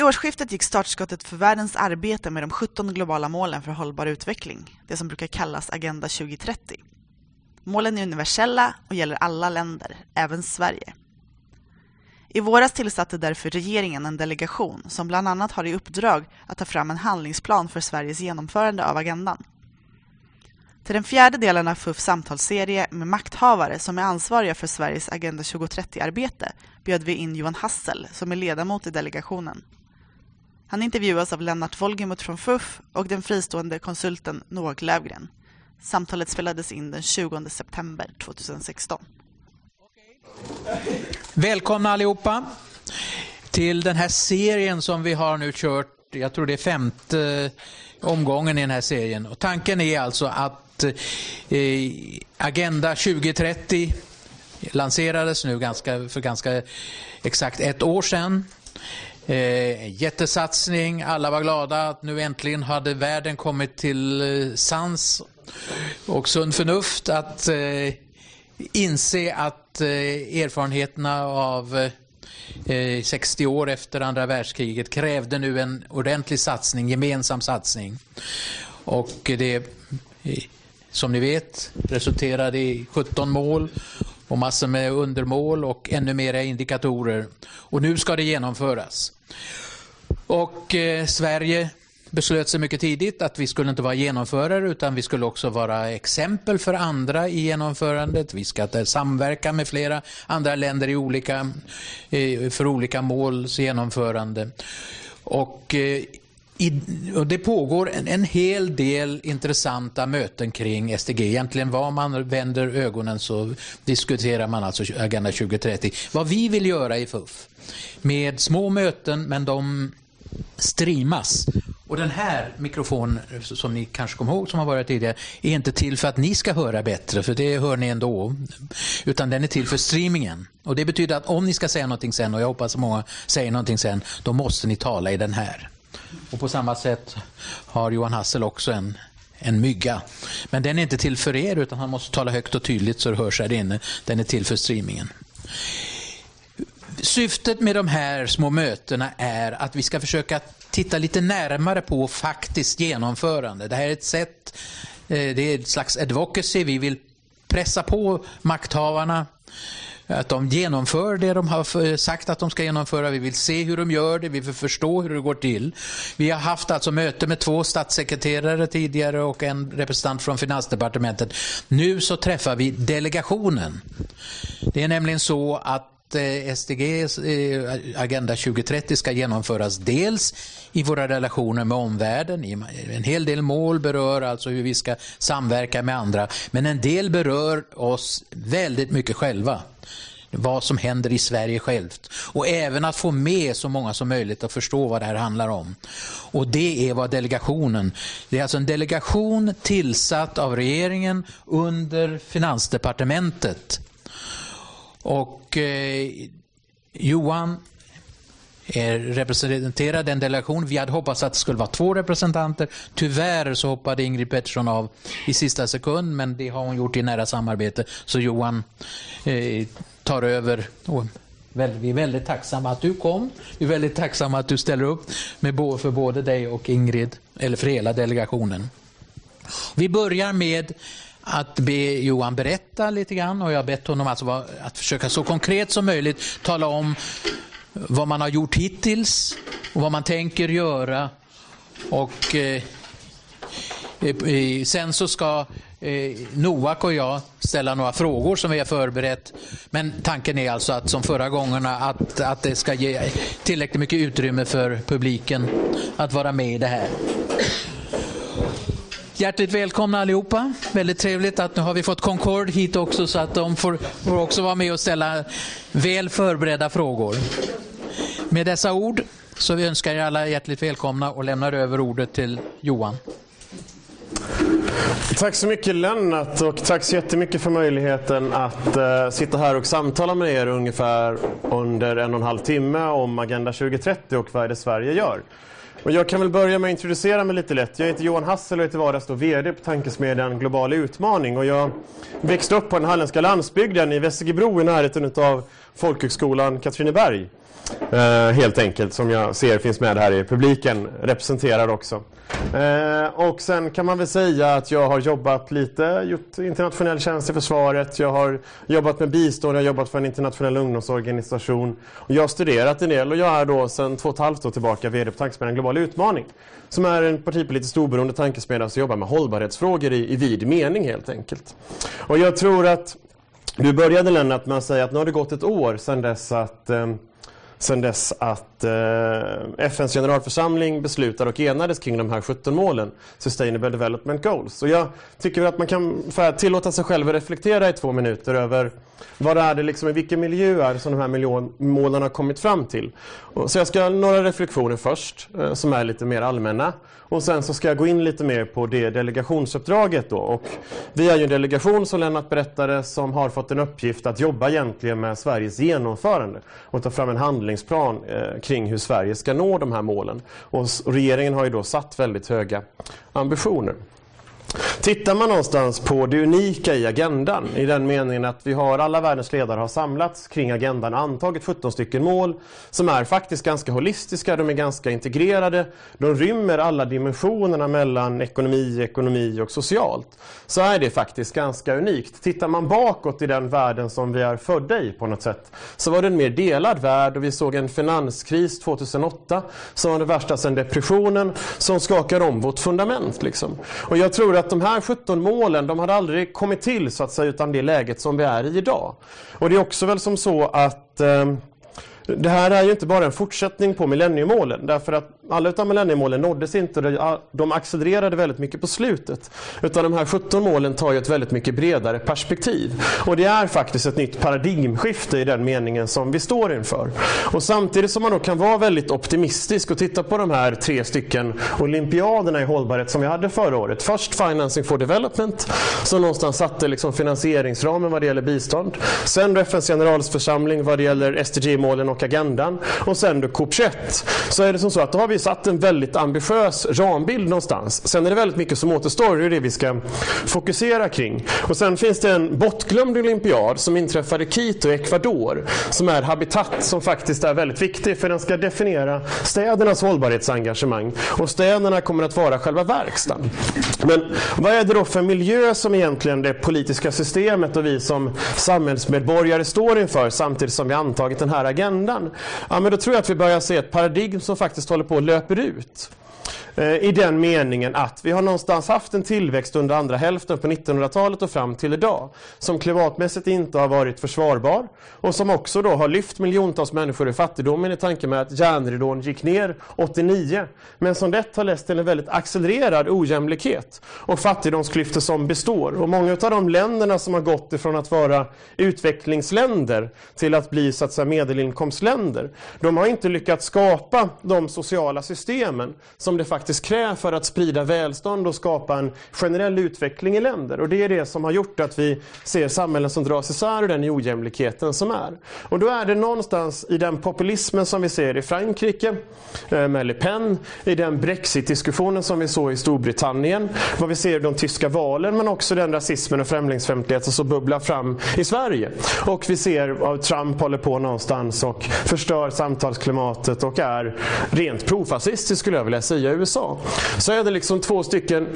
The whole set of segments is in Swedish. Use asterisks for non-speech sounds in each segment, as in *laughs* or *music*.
Vid årsskiftet gick startskottet för världens arbete med de 17 globala målen för hållbar utveckling, det som brukar kallas Agenda 2030. Målen är universella och gäller alla länder, även Sverige. I våras tillsatte därför regeringen en delegation som bland annat har i uppdrag att ta fram en handlingsplan för Sveriges genomförande av agendan. Till den fjärde delen av FUFs samtalsserie med makthavare som är ansvariga för Sveriges Agenda 2030-arbete bjöd vi in Johan Hassel som är ledamot i delegationen. Han intervjuas av Lennart Wolgemut från FUF och den fristående konsulten Noah Lövgren. Samtalet spelades in den 20 september 2016. Välkomna allihopa till den här serien som vi har nu kört, jag tror det är femte omgången i den här serien. Och tanken är alltså att eh, Agenda 2030 lanserades nu ganska, för ganska exakt ett år sedan. Eh, jättesatsning, alla var glada att nu äntligen hade världen kommit till eh, sans och sund förnuft att eh, inse att eh, erfarenheterna av eh, eh, 60 år efter andra världskriget krävde nu en ordentlig satsning, gemensam satsning. Och det, eh, som ni vet, resulterade i 17 mål och massor med undermål och ännu mera indikatorer. Och nu ska det genomföras. Och eh, Sverige beslöt sig mycket tidigt att vi skulle inte vara genomförare utan vi skulle också vara exempel för andra i genomförandet. Vi ska samverka med flera andra länder i olika, eh, för olika måls genomförande. Och eh, i, och det pågår en, en, hel del intressanta möten kring SDG. Egentligen var man vänder ögonen så diskuterar man alltså Agenda 2030. Vad vi vill göra i FUF med små möten men de streamas. Och den här mikrofonen som ni kanske kommer ihåg som har varit tidigare är inte till för att ni ska höra bättre, för det hör ni ändå. Utan den är till för streamingen. Och Det betyder att om ni ska säga någonting sen, och jag hoppas att många säger någonting sen, då måste ni tala i den här. Och på samma sätt har Johan Hassel också en, en mygga. Men den är inte till för er, utan han måste tala högt och tydligt så det hörs här inne. Den är till för streamingen. Syftet med de här små mötena är att vi ska försöka titta lite närmare på faktiskt genomförande. Det här är ett sätt, eh, det är ett slags advocacy. Vi vill pressa på makthavarna att de genomför det de har sagt att de ska genomföra. Vi vill se hur de gör det, vi vill förstå hur det går till. Vi har haft alltså möte med två statssekreterare tidigare och en representant från Finansdepartementet. Nu så träffar vi delegationen. Det är nämligen så att Eh, SDG, eh, Agenda 2030 ska genomföras dels i våra relationer med omvärlden. En hel del mål berör alltså hur vi ska samverka med andra, men en del berör oss väldigt mycket själva vad som händer i Sverige självt. Och även att få med så många som möjligt att förstå vad det här handlar om. Och det är vad delegationen, det är alltså en delegation tillsatt av regeringen under Finansdepartementet och eh, Johan representerade representerar den delegation. Vi hade hoppats att det skulle vara två representanter. Tyvärr så hoppade Ingrid Pettersson av i sista sekund, men det har hon gjort i nära samarbete. Så Johan eh, tar över. Och vi är väldigt tacksamma att du kom. Vi är väldigt tacksamma att du ställer upp med, för både dig och Ingrid, eller för hela delegationen. Vi börjar med att be Johan berätta lite grann och jag har bett honom alltså att försöka så konkret som möjligt tala om vad man har gjort hittills och vad man tänker göra. Och eh, eh, eh Sen så ska eh, Noak och jag ställa några frågor som vi har förberett. Men tanken är alltså att som förra gångerna att, att det ska ge tillräckligt mycket utrymme för publiken att vara med i det här. Hjärtligt välkomna allihopa. Väldigt trevligt att nu har vi fått Concord hit också så att de får, får också vara med och ställa väl förberedda frågor. Med dessa ord så vi önskar er alla hjärtligt välkomna och lämnar över ordet till Johan. Tack så mycket Lennart och tack så jättemycket för möjligheten att uh, sitta här och samtala med er ungefär under en och en halv timme om Agenda 2030 och vad är det Sverige gör. Och jag kan väl börja med att introducera mig lite lätt. Jag heter Johan Hassel och är till vardags då VD på tankesmedjan Global Utmaning. Och jag växte upp på den halländska landsbygden i Västergebro i närheten av Folkhögskolan Katrineberg eh, helt enkelt som jag ser finns med här i publiken representerar också. Eh, och sen kan man väl säga att jag har jobbat lite, gjort internationell tjänst i försvaret, jag har jobbat med bistånd, jag har jobbat för en internationell ungdomsorganisation. Och jag har studerat en del och jag är då sedan två och ett halvt år tillbaka VD på Tankesmedjan Global Utmaning. Som är en partipolitiskt oberoende tankesmedja som jobbar med hållbarhetsfrågor i, i vid mening helt enkelt. Och jag tror att du började Lennart med att säga att nu har det gått ett år sedan dess att eh, sedan dess att eh, FNs generalförsamling beslutade och enades kring de här 17 målen, Sustainable Development Goals. Och jag tycker att man kan tillåta sig själv att reflektera i två minuter över vad är det liksom, i vilken miljö är det som de här målen har kommit fram till. Så jag ska göra några reflektioner först, eh, som är lite mer allmänna. Och sen så ska jag gå in lite mer på det delegationsuppdraget då. Och vi är ju en delegation som Lennart berättade som har fått en uppgift att jobba egentligen med Sveriges genomförande och ta fram en handlingsplan eh, kring hur Sverige ska nå de här målen. Och regeringen har ju då satt väldigt höga ambitioner. Tittar man någonstans på det unika i agendan i den meningen att vi har alla världens ledare har samlats kring agendan och antagit 17 stycken mål som är faktiskt ganska holistiska, de är ganska integrerade, de rymmer alla dimensionerna mellan ekonomi, ekonomi och socialt. Så är det faktiskt ganska unikt. Tittar man bakåt i den världen som vi är födda i på något sätt så var det en mer delad värld och vi såg en finanskris 2008 som var det värsta sedan depressionen som skakade om vårt fundament. Liksom. Och jag tror att de här 17 målen, de hade aldrig kommit till så att säga utan det läget som vi är i idag. Och det är också väl som så att eh, det här är ju inte bara en fortsättning på millenniemålen därför att alla av millenniemålen nåddes inte och de accelererade väldigt mycket på slutet. Utan de här 17 målen tar ju ett väldigt mycket bredare perspektiv. Och det är faktiskt ett nytt paradigmskifte i den meningen som vi står inför. Och samtidigt som man då kan vara väldigt optimistisk och titta på de här tre stycken olympiaderna i hållbarhet som vi hade förra året. Först Financing for Development som någonstans satte liksom finansieringsramen vad det gäller bistånd. Sen FNs generalförsamling vad det gäller SDG-målen och agendan. Och sen då COP21. Så är det som så att då har vi satt en väldigt ambitiös rambild någonstans. Sen är det väldigt mycket som återstår, det är det vi ska fokusera kring. Och sen finns det en bortglömd olympiad som inträffade i Quito i Ecuador. Som är Habitat som faktiskt är väldigt viktig för den ska definiera städernas hållbarhetsengagemang. Och städerna kommer att vara själva verkstaden. Men vad är det då för miljö som egentligen det politiska systemet och vi som samhällsmedborgare står inför samtidigt som vi antagit den här agendan? Ja, men då tror jag att vi börjar se ett paradigm som faktiskt håller på att löper ut. Eh, I den meningen att vi har någonstans haft en tillväxt under andra hälften på 1900-talet och fram till idag som klimatmässigt inte har varit försvarbar och som också då har lyft miljontals människor ur fattigdomen i tanke med att järnridån gick ner 89 men som det har lett till en väldigt accelererad ojämlikhet och fattigdomsklyftor som består. Och många av de länderna som har gått ifrån att vara utvecklingsländer till att bli så att säga, medelinkomstländer de har inte lyckats skapa de sociala systemen som det faktiskt faktiskt krävs för att sprida välstånd och skapa en generell utveckling i länder. Och det är det som har gjort att vi ser samhällen som dras isär och den ojämlikheten som är. Och då är det någonstans i den populismen som vi ser i Frankrike eh, med Le Pen, i den Brexit-diskussionen som vi såg i Storbritannien, vad vi ser i de tyska valen men också den rasismen och främlingsfientligheten som bubblar fram i Sverige. Och vi ser att Trump håller på någonstans och förstör samtalsklimatet och är rent profascistisk skulle jag vilja säga i USA så är det liksom två stycken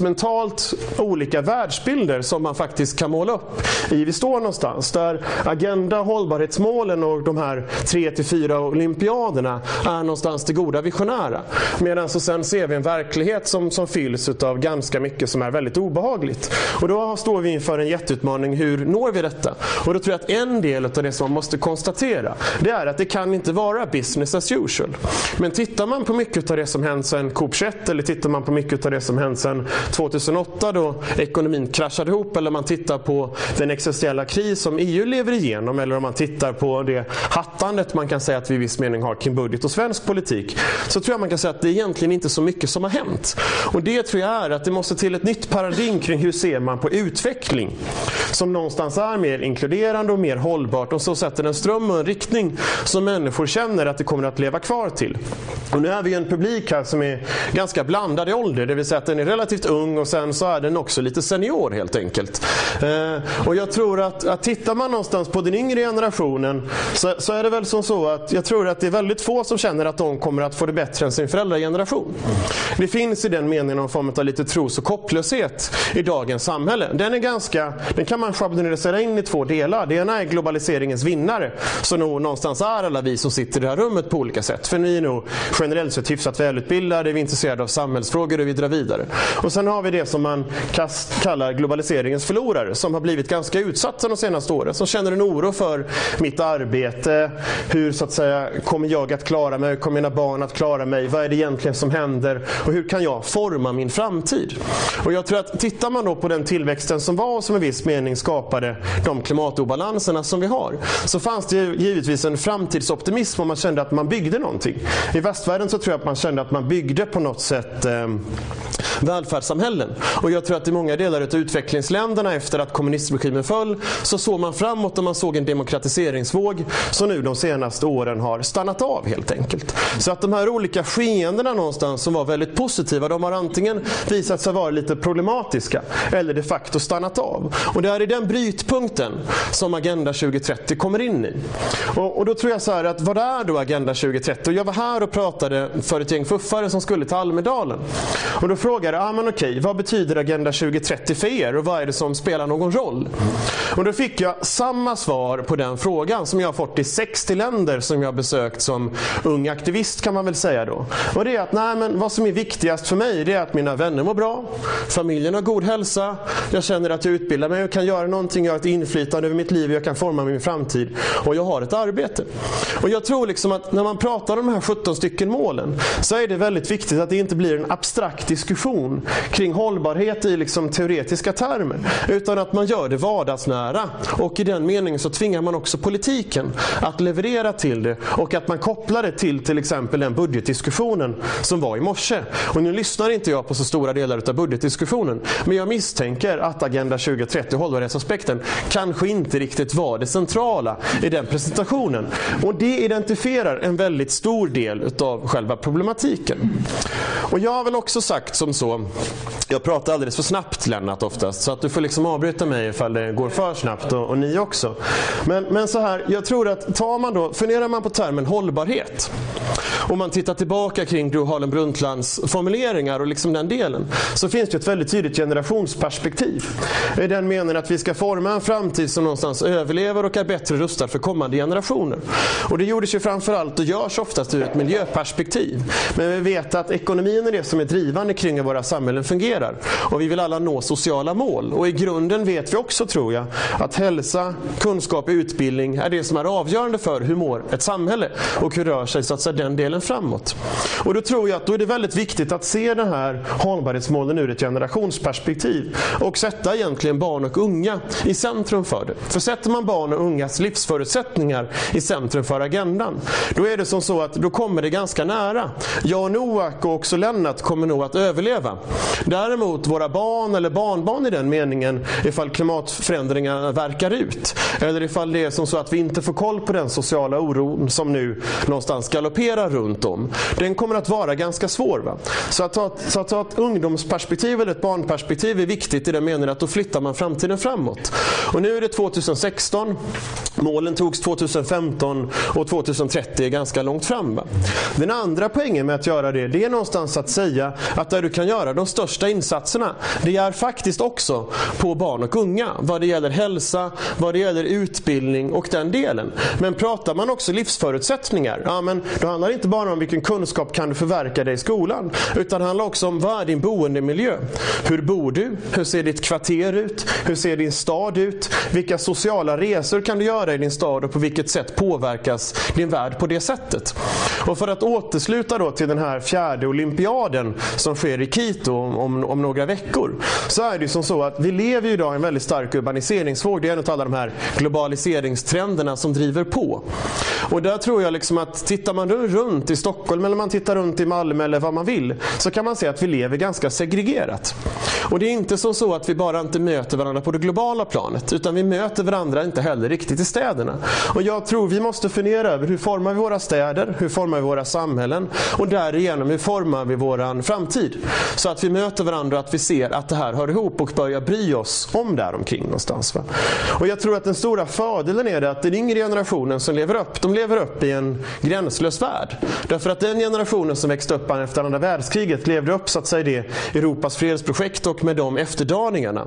mentalt olika världsbilder som man faktiskt kan måla upp i vi står någonstans. Där agenda, hållbarhetsmålen och de här tre till fyra olympiaderna är någonstans det goda visionära. Medan så sen ser vi en verklighet som, som fylls av ganska mycket som är väldigt obehagligt. Och då står vi inför en jätteutmaning. Hur når vi detta? Och då tror jag att en del av det som man måste konstatera det är att det kan inte vara business as usual. Men tittar man på mycket av det som hänt sedan Coop21 eller tittar man på mycket av det som hänt sedan 2008 då ekonomin kraschade ihop eller man tittar på den existentiella kris som EU lever igenom eller om man tittar på det hattandet man kan säga att vi i viss mening har kring budget och svensk politik så tror jag man kan säga att det är egentligen inte så mycket som har hänt. Och det tror jag är att det måste till ett nytt paradigm kring hur ser man på utveckling som någonstans är mer inkluderande och mer hållbart och så sätter en ström och en riktning som människor känner att det kommer att leva kvar till. Och nu är vi en publik här som är ganska blandad i ålder, det vill säga att den är relativt ung och sen så är den också lite senior helt enkelt. Eh, och jag tror att, att tittar man någonstans på den yngre generationen så, så, är det väl som så att jag tror att det är väldigt få som känner att de kommer att få det bättre än sin föräldrageneration. Det finns i den meningen någon form av lite tros och kopplöshet i dagens samhälle. Den är ganska, den kan man schablonisera in i två delar. Det ena är globaliseringens vinnare, som nog någonstans är alla vi som sitter i det här rummet på olika sätt. För ni är nog generellt sett hyfsat välutbildade, vi är intresserade av samhällsfrågor och vi drar vidare. Och sen har vi det som man kallar globaliseringens förlorare, som har blivit ganska utsatta de senaste åren, som känner en oro för mitt arbete, hur så att säga kommer jag att klara mig, hur kommer mina barn att klara mig, vad är det egentligen som händer och hur kan jag forma min framtid? Och jag tror att tittar man då på den tillväxten som var och som i viss mening skapade de klimatobalanserna som vi har, så fanns det givetvis en framtidsoptimism och man kände att man byggde någonting. I västvärlden så tror jag att man kände att man byggde på något sätt eh, välfärdssamhällen. Och jag tror att i många delar av utvecklingsländerna efter att kommunistregimen föll så såg man framåt och man såg en demokratiseringsvåg som nu de senaste åren har stannat av helt enkelt. Så att de här olika skeendena någonstans som var väldigt positiva, de har antingen visat sig vara lite problematiska eller de facto stannat av. Och det är i den brytpunkten som Agenda 2030 kommer in i. Och, och då tror jag så här att vad är då Agenda 2030? Jag var här och pratade för ett gäng fuffare som skulle till Almedalen. Och då frågade jag, ah, men okej, vad betyder Agenda 2030 för er och vad är det som spelar någon roll? Och då fick jag samma svar på den frågan som jag har fått i 60 länder som jag har besökt som ung aktivist kan man väl säga då. Och det är att nej, men vad som är viktigast för mig det är att mina vänner mår bra, familjen har god hälsa, jag känner att jag utbildar mig och kan göra någonting, jag har ett inflytande över mitt liv, jag kan forma min framtid och jag har ett arbete. Och jag tror liksom att när man pratar om de här 17 stycken målen så är det väldigt viktigt att det inte blir en abstrakt diskussion kring hållbarhet i liksom teoretiska termer. Utan att man gör det vardagsnära. Och i den meningen så tvingar man också politiken att leverera till det och att man kopplar det till till exempel den budgetdiskussionen som var i morse. Och nu lyssnar inte jag på så stora delar av budgetdiskussionen. Men jag misstänker att Agenda 2030, hållbarhetsaspekten, kanske inte riktigt var det centrala i den presentationen. Och det identifierar en väldigt stor del utav själva problematiken. Och jag har väl också sagt som så jag pratar alldeles för snabbt Lennart oftast så att du får liksom avbryta mig ifall det går för snabbt och, och ni också. Men, men så här, jag tror att tar man då, funderar man på termen hållbarhet och man tittar tillbaka kring Gro Harlem Brundtlands formuleringar och liksom den delen så finns det ett väldigt tydligt generationsperspektiv. I den meningen att vi ska forma en framtid som någonstans överlever och är bättre rustad för kommande generationer. Och det gjordes ju framförallt och görs oftast ur ett miljöperspektiv. Men vi vet att ekonomin är det som är drivande kring hur våra samhällen fungerar. Och vi vill alla nå sociala mål. Och i grunden vet vi också, tror jag, att hälsa, kunskap och utbildning är det som är avgörande för hur mår ett samhälle och hur rör sig så att säga, den delen framåt. Och då tror jag att då är det väldigt viktigt att se den här hållbarhetsmålen ur ett generationsperspektiv och sätta egentligen barn och unga i centrum för det. För sätter man barn och ungas livsförutsättningar i centrum för agendan, då är det som så att då kommer det ganska nära. Jag och Noak och också Lennart kommer nog att överleva. Däremot våra barn eller barnbarn i den meningen, ifall klimatförändringarna verkar ut, eller ifall det är som så att vi inte får koll på den sociala oron som nu någonstans galopperar runt om. Den kommer att vara ganska svår. Va? Så, att ta, så att ta ett ungdomsperspektiv eller ett barnperspektiv är viktigt i den meningen att då flyttar man framtiden framåt. Och nu är det 2016, målen togs 2015 och 2030 är ganska långt fram. Va? Den andra poängen med att göra det, det är någonstans att säga att där du kan göra de största insatserna, det är faktiskt också på barn och unga. Vad det gäller hälsa, vad det gäller utbildning och den delen. Men pratar man också livsförutsättningar, ja, men då handlar det inte bara om vilken kunskap kan du förverka dig i skolan. Utan det handlar också om vad är din boendemiljö? Hur bor du? Hur ser ditt kvarter ut? Hur ser din stad ut? Vilka sociala resor kan du göra i din stad och på vilket sätt påverkas din värld på det sättet? Och för att återsluta då till den här fjärde olympiaden som sker i Quito om, om några veckor. Så är det som så att vi lever idag i en väldigt stark urbaniseringsvåg. Det är en av alla de här globaliseringstrenderna som driver på. Och där tror jag liksom att tittar man runt i Stockholm eller man tittar runt i Malmö eller vad man vill så kan man se att vi lever ganska segregerat. Och det är inte som så att vi bara inte möter varandra på det globala planet utan vi möter varandra inte heller riktigt i städerna. Och jag tror vi måste fundera över hur formar vi våra städer, hur formar vi våra samhällen och därigenom hur formar vi våran framtid. Så att vi möter varandra och att vi ser att det här hör ihop och börjar bry oss om däromkring någonstans. Va? Och jag tror att den stora fördelen är det att den yngre generationen som lever upp, de lever upp i en gränslös värld. Därför att den generationen som växte upp efter andra världskriget levde upp så att säga det Europas fredsprojekt och med de efterdaningarna.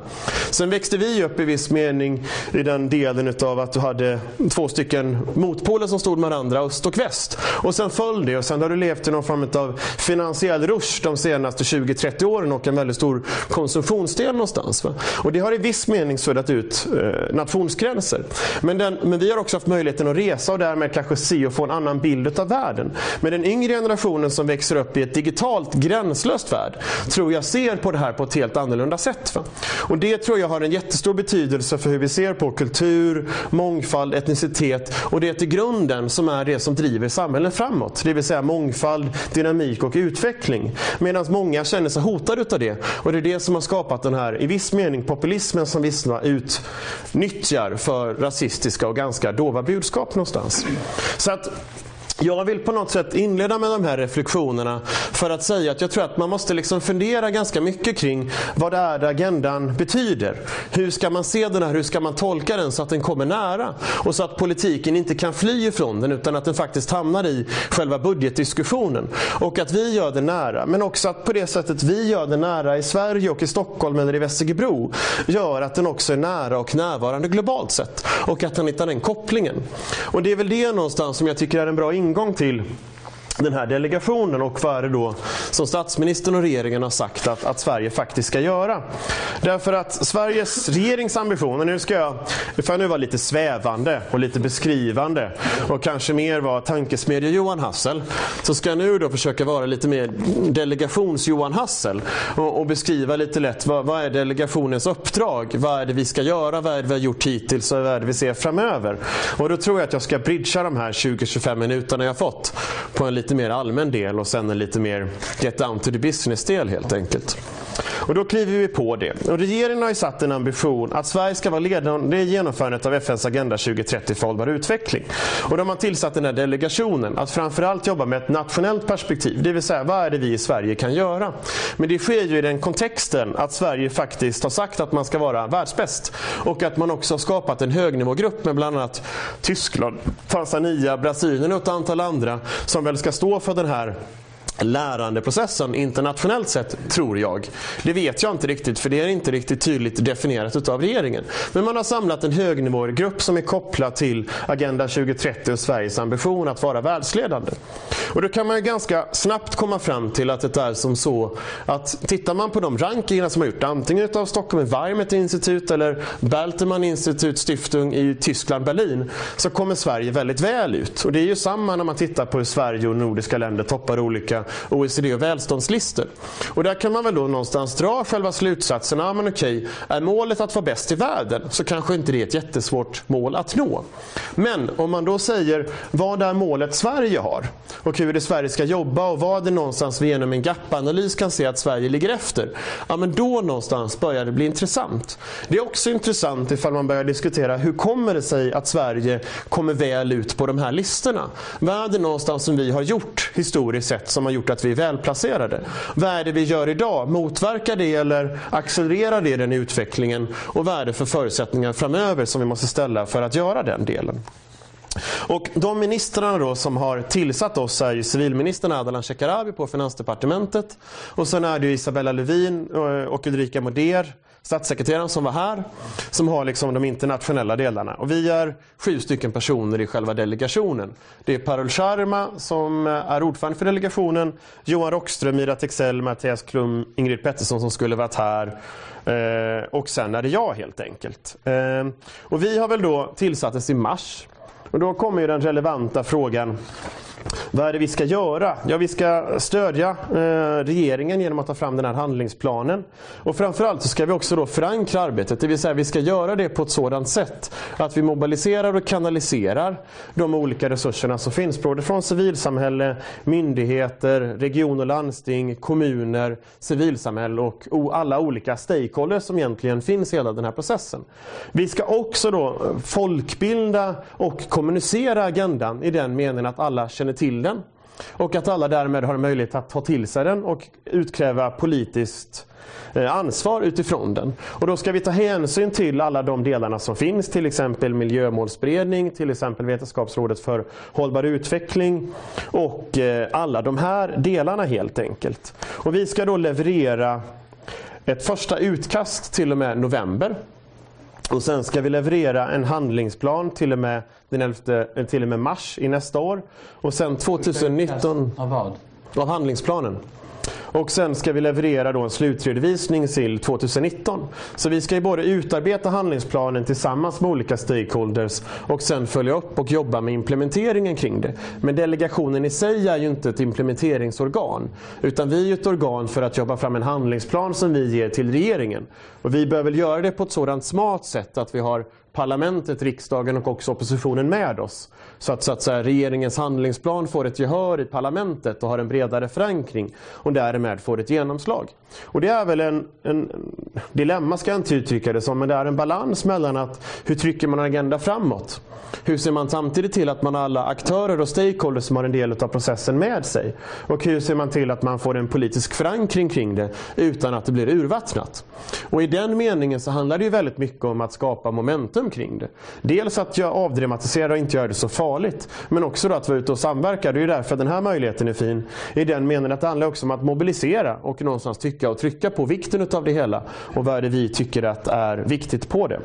Sen växte vi upp i viss mening i den delen utav att du hade två stycken motpoler som stod med varandra, öst och väst. Och sen föll det och sen har du levt i någon form av finansiell rush de senaste 20-30 åren och en väldigt stor konsumtionsdel någonstans. Va? Och det har i viss mening suddat ut eh, nationsgränser. Men, den, men vi har också haft möjligheten att resa och därmed kanske se och få en annan bild av världen. Men den yngre generationen som växer upp i ett digitalt gränslöst värld tror jag ser på det här på ett helt annorlunda sätt. Va? Och det tror jag har en jättestor betydelse för hur vi ser på kultur, mångfald, etnicitet och det är till grunden som är det som driver samhällen framåt. Det vill säga mångfald, dynamik och utveckling. Medan många känner sig hotade utav det. Och det är det som har skapat den här, i viss mening, populismen som vissa utnyttjar för rasistiska och ganska dova budskap någonstans. Så att jag vill på något sätt inleda med de här reflektionerna för att säga att jag tror att man måste liksom fundera ganska mycket kring vad det är agendan betyder. Hur ska man se den här, hur ska man tolka den så att den kommer nära? Och så att politiken inte kan fly ifrån den utan att den faktiskt hamnar i själva budgetdiskussionen. Och att vi gör det nära, men också att på det sättet vi gör det nära i Sverige och i Stockholm eller i Västergebro gör att den också är nära och närvarande globalt sett. Och att den hittar den kopplingen. Och det är väl det någonstans som jag tycker är en bra ingång ingång till den här delegationen och vad är det då som statsministern och regeringen har sagt att, att Sverige faktiskt ska göra. Därför att Sveriges regerings ambitioner, nu ska jag, nu får jag nu vara lite svävande och lite beskrivande och kanske mer vara tankesmedje Johan Hassel. Så ska jag nu då försöka vara lite mer delegations Johan Hassel och, och beskriva lite lätt vad, vad, är delegationens uppdrag? Vad är det vi ska göra? Vad är det vi har gjort hittills och vad är det vi ser framöver? Och då tror jag att jag ska bridgea de här 20-25 minuterna jag fått på en lite mer allmän del och sen en lite mer get down to the business del helt enkelt. Och då kliver vi på det. Och regeringen har ju satt en ambition att Sverige ska vara ledande i genomförandet av FNs Agenda 2030 för hållbar utveckling. Och de har tillsatt den här delegationen att framförallt jobba med ett nationellt perspektiv. Det vill säga, vad är det vi i Sverige kan göra? Men det sker ju i den kontexten att Sverige faktiskt har sagt att man ska vara världsbäst. Och att man också har skapat en högnivågrupp med bland annat Tyskland, Tanzania, Brasilien och ett antal andra som väl ska stå för den här lärandeprocessen internationellt sett, tror jag. Det vet jag inte riktigt, för det är inte riktigt tydligt definierat utav regeringen. Men man har samlat en högnivågrupp som är kopplad till Agenda 2030 och Sveriges ambition att vara världsledande. Och då kan man ju ganska snabbt komma fram till att det är som så att tittar man på de rankingarna som har gjorts, antingen utav Stockholm Environment Institute eller Balterman Institute Stiftung i Tyskland, Berlin, så kommer Sverige väldigt väl ut. Och det är ju samma när man tittar på hur Sverige och nordiska länder toppar olika OECD och välståndslistor. Och där kan man väl då någonstans dra själva slutsatsen, ja men okej, är målet att vara bäst i världen så kanske inte det är ett jättesvårt mål att nå. Men om man då säger, vad är målet Sverige har? Och hur det Sverige ska jobba och vad det någonstans vi genom en gap-analys kan se att Sverige ligger efter. Ja men då någonstans börjar det bli intressant. Det är också intressant ifall man börjar diskutera hur kommer det sig att Sverige kommer väl ut på de här listorna? Vad är det någonstans som vi har gjort historiskt sett som har gjort att vi är välplacerade? Vad är det vi gör idag? Motverkar det eller accelererar det den utvecklingen? Och vad är det för förutsättningar framöver som vi måste ställa för att göra den delen? Och de ministrarna då som har tillsatt oss är ju civilministern Ardalan Shekarabi på Finansdepartementet och sen är det Isabella Lövin eh, och Ulrika Moder, statssekreteraren som var här, som har liksom de internationella delarna. Och vi är sju stycken personer i själva delegationen. Det är Parul Sharma som är ordförande för delegationen, Johan Rockström, Mira Texell, Mattias Klum, Ingrid Pettersson som skulle varit här eh, och sen är det jag helt enkelt. Eh, och vi har väl då tillsattes i mars och då kommer ju den relevanta frågan. Vad är det vi ska göra? Ja, vi ska stödja eh, regeringen genom att ta fram den här handlingsplanen. Och framförallt så ska vi också då förankra arbetet, det vill säga vi ska göra det på ett sådant sätt att vi mobiliserar och kanaliserar de olika resurserna som finns, både från civilsamhälle, myndigheter, region och landsting, kommuner, civilsamhälle och alla olika stakeholders som egentligen finns i hela den här processen. Vi ska också då folkbilda och kommunicera agendan i den meningen att alla känner till den och att alla därmed har möjlighet att ta till sig den och utkräva politiskt eh, ansvar utifrån den. Och då ska vi ta hänsyn till alla de delarna som finns, till exempel miljömålsberedning, till exempel Vetenskapsrådet för hållbar utveckling och eh, alla de här delarna helt enkelt. Och vi ska då leverera ett första utkast till och med november och sen ska vi leverera en handlingsplan till och med, den 11, eh, till och med mars i nästa år. Och sen 2019... Av vad? Av handlingsplanen. Och sen ska vi leverera då en slutredovisning till 2019. Så vi ska ju både utarbeta handlingsplanen tillsammans med olika stakeholders och sen följa upp och jobba med implementeringen kring det. Men delegationen i sig är ju inte ett implementeringsorgan. Utan vi är ett organ för att jobba fram en handlingsplan som vi ger till regeringen. Och vi behöver göra det på ett sådant smart sätt att vi har parlamentet, riksdagen och också oppositionen med oss. Så att, så att säga, regeringens handlingsplan får ett gehör i parlamentet och har en bredare förankring och därmed får ett genomslag. Och det är väl en, en dilemma, ska jag inte uttrycka det som, men det är en balans mellan att hur trycker man en agenda framåt? Hur ser man samtidigt till att man har alla aktörer och stakeholders som har en del av processen med sig? Och hur ser man till att man får en politisk förankring kring det utan att det blir urvattnat? Och i den meningen så handlar det ju väldigt mycket om att skapa momentum kring det. Dels att jag avdramatiserar och inte gör det så farligt, men också då att vara ute och samverka. Det är ju därför den här möjligheten är fin. I den meningen att det handlar också om att mobilisera och någonstans tycka och trycka på vikten utav det hela och vad är det vi tycker att är viktigt på det.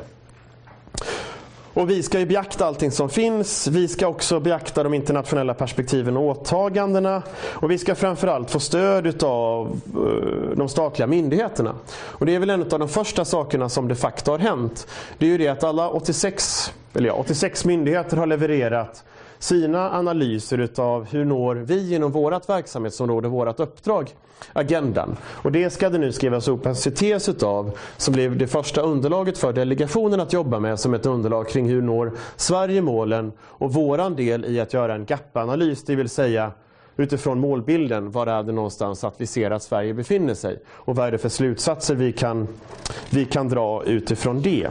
Och vi ska ju beakta allting som finns. Vi ska också beakta de internationella perspektiven och åtagandena. Och vi ska framförallt få stöd av eh, de statliga myndigheterna. Och det är väl en av de första sakerna som de facto har hänt. Det är ju det att alla 86, eller ja, 86 myndigheter har levererat sina analyser utav hur når vi inom vårt verksamhetsområde, vårt uppdrag, agendan. Och det ska det nu skrivas upp en CTS utav som blev det första underlaget för delegationen att jobba med som ett underlag kring hur når Sverige målen och våran del i att göra en gap-analys, det vill säga utifrån målbilden, var är det någonstans att vi ser att Sverige befinner sig? Och vad är det för slutsatser vi kan, vi kan dra utifrån det?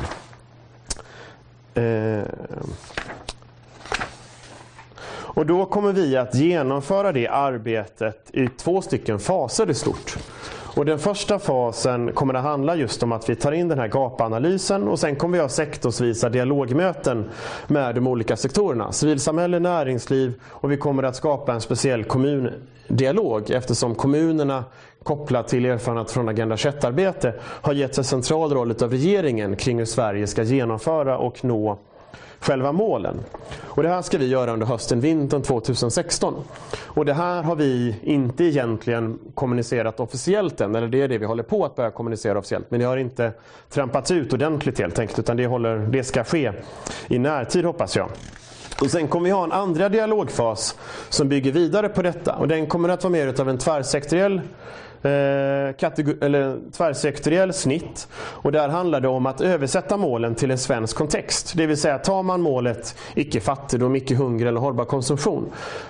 Eh. Och då kommer vi att genomföra det arbetet i två stycken faser i stort. Och den första fasen kommer att handla just om att vi tar in den här gapanalysen och sen kommer vi ha sektorsvisa dialogmöten med de olika sektorerna. Civilsamhälle, näringsliv och vi kommer att skapa en speciell kommundialog eftersom kommunerna kopplat till erfarenhet från Agenda 21-arbete har getts en central roll av regeringen kring hur Sverige ska genomföra och nå själva målen. Och det här ska vi göra under hösten, vintern 2016. Och det här har vi inte egentligen kommunicerat officiellt än, eller det är det vi håller på att börja kommunicera officiellt. Men det har inte trampats ut ordentligt helt enkelt, utan det, håller, det ska ske i närtid hoppas jag. Och sen kommer vi ha en andra dialogfas som bygger vidare på detta och den kommer att vara mer av en tvärsektoriell Eh, eller tvärsektoriell snitt. Och där handlar det om att översätta målen till en svensk kontext. Det vill säga tar man målet icke fattigdom, icke hunger eller hållbar konsumtion.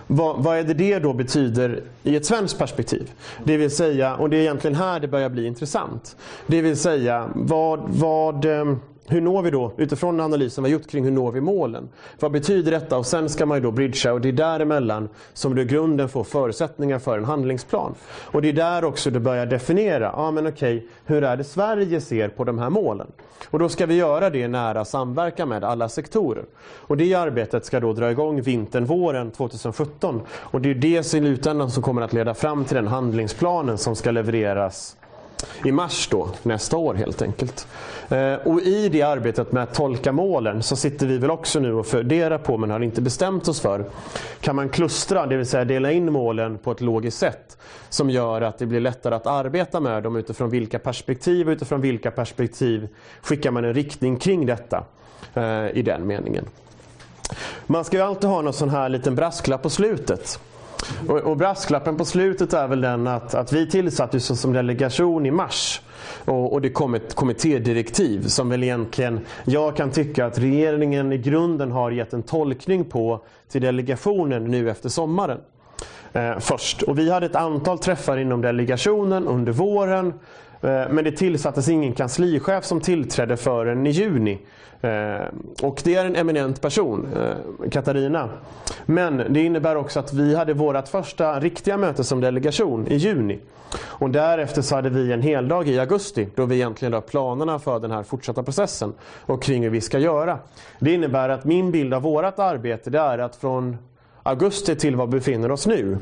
Vad, vad är det det då betyder i ett svenskt perspektiv? Det vill säga, och det är egentligen här det börjar bli intressant. Det vill säga vad, vad eh, hur når vi då, utifrån analysen vi har gjort kring hur når vi målen? Vad betyder detta? Och sen ska man ju då bridgea och det är däremellan som du i grunden får förutsättningar för en handlingsplan. Och det är där också du börjar definiera, ja ah, men okej, hur är det Sverige ser på de här målen? Och då ska vi göra det i nära samverkan med alla sektorer. Och det arbetet ska då dra igång vintern, våren 2017. Och det är det i slutändan som kommer att leda fram till den handlingsplanen som ska levereras i mars då, nästa år helt enkelt. Eh, och i det arbetet med att tolka målen så sitter vi väl också nu och funderar på, men har inte bestämt oss för, kan man klustra, det vill säga dela in målen på ett logiskt sätt som gör att det blir lättare att arbeta med dem utifrån vilka perspektiv, utifrån vilka perspektiv skickar man en riktning kring detta eh, i den meningen. Man ska ju alltid ha någon sån här liten brasklapp på slutet. Och, och brasklappen på slutet är väl den att, att vi tillsattes som delegation i mars. Och, och det kom ett kommittédirektiv som väl egentligen jag kan tycka att regeringen i grunden har gett en tolkning på till delegationen nu efter sommaren. Eh, först. Och vi hade ett antal träffar inom delegationen under våren. Eh, men det tillsattes ingen kanslichef som tillträdde förrän i juni. Eh, och det är en eminent person, eh, Katarina. Men det innebär också att vi hade vårt första riktiga möte som delegation i juni. Och därefter så hade vi en heldag i augusti då vi egentligen la planerna för den här fortsatta processen och kring hur vi ska göra. Det innebär att min bild av vårt arbete det är att från augusti till var vi befinner oss nu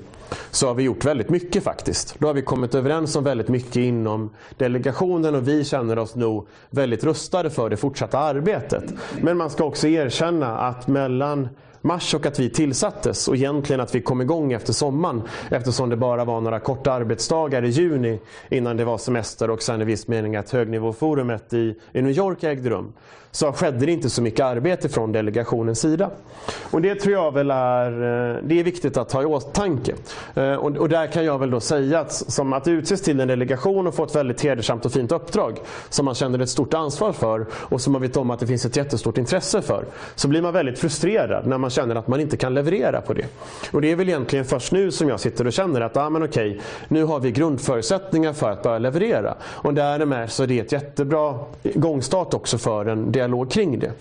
så har vi gjort väldigt mycket faktiskt. Då har vi kommit överens om väldigt mycket inom delegationen och vi känner oss nog väldigt rustade för det fortsatta arbetet. Men man ska också erkänna att mellan mars och att vi tillsattes och egentligen att vi kom igång efter sommaren eftersom det bara var några korta arbetsdagar i juni innan det var semester och sen i viss mening att högnivåforumet i, i New York ägde rum så skedde det inte så mycket arbete från delegationens sida. Och Det tror jag väl är, eh, det är viktigt att ha i åtanke. Eh, och, och där kan jag väl då säga att som att utses till en delegation och få ett väldigt hedersamt och fint uppdrag som man känner ett stort ansvar för och som man vet om att det finns ett jättestort intresse för. Så blir man väldigt frustrerad när man känner att man inte kan leverera på det. Och det är väl egentligen först nu som jag sitter och känner att ah, men okej, nu har vi grundförutsättningar för att börja leverera. Och därmed så är det ett jättebra gångstart också för en dialog kring det.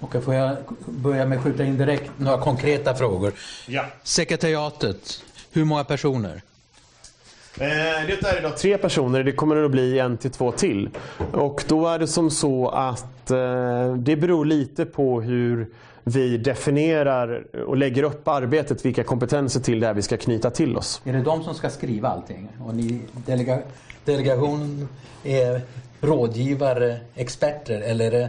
Okej, får jag börja med att skjuta in direkt några konkreta frågor? Ja. Sekretariatet, hur många personer? Eh, det är idag tre personer, det kommer det att bli en till två till. Och då är det som så att eh, det beror lite på hur vi definierar och lägger upp arbetet, vilka kompetenser till det är vi ska knyta till oss. Är det de som ska skriva allting? Och ni delega, delegationen är rådgivare, experter eller eh, är det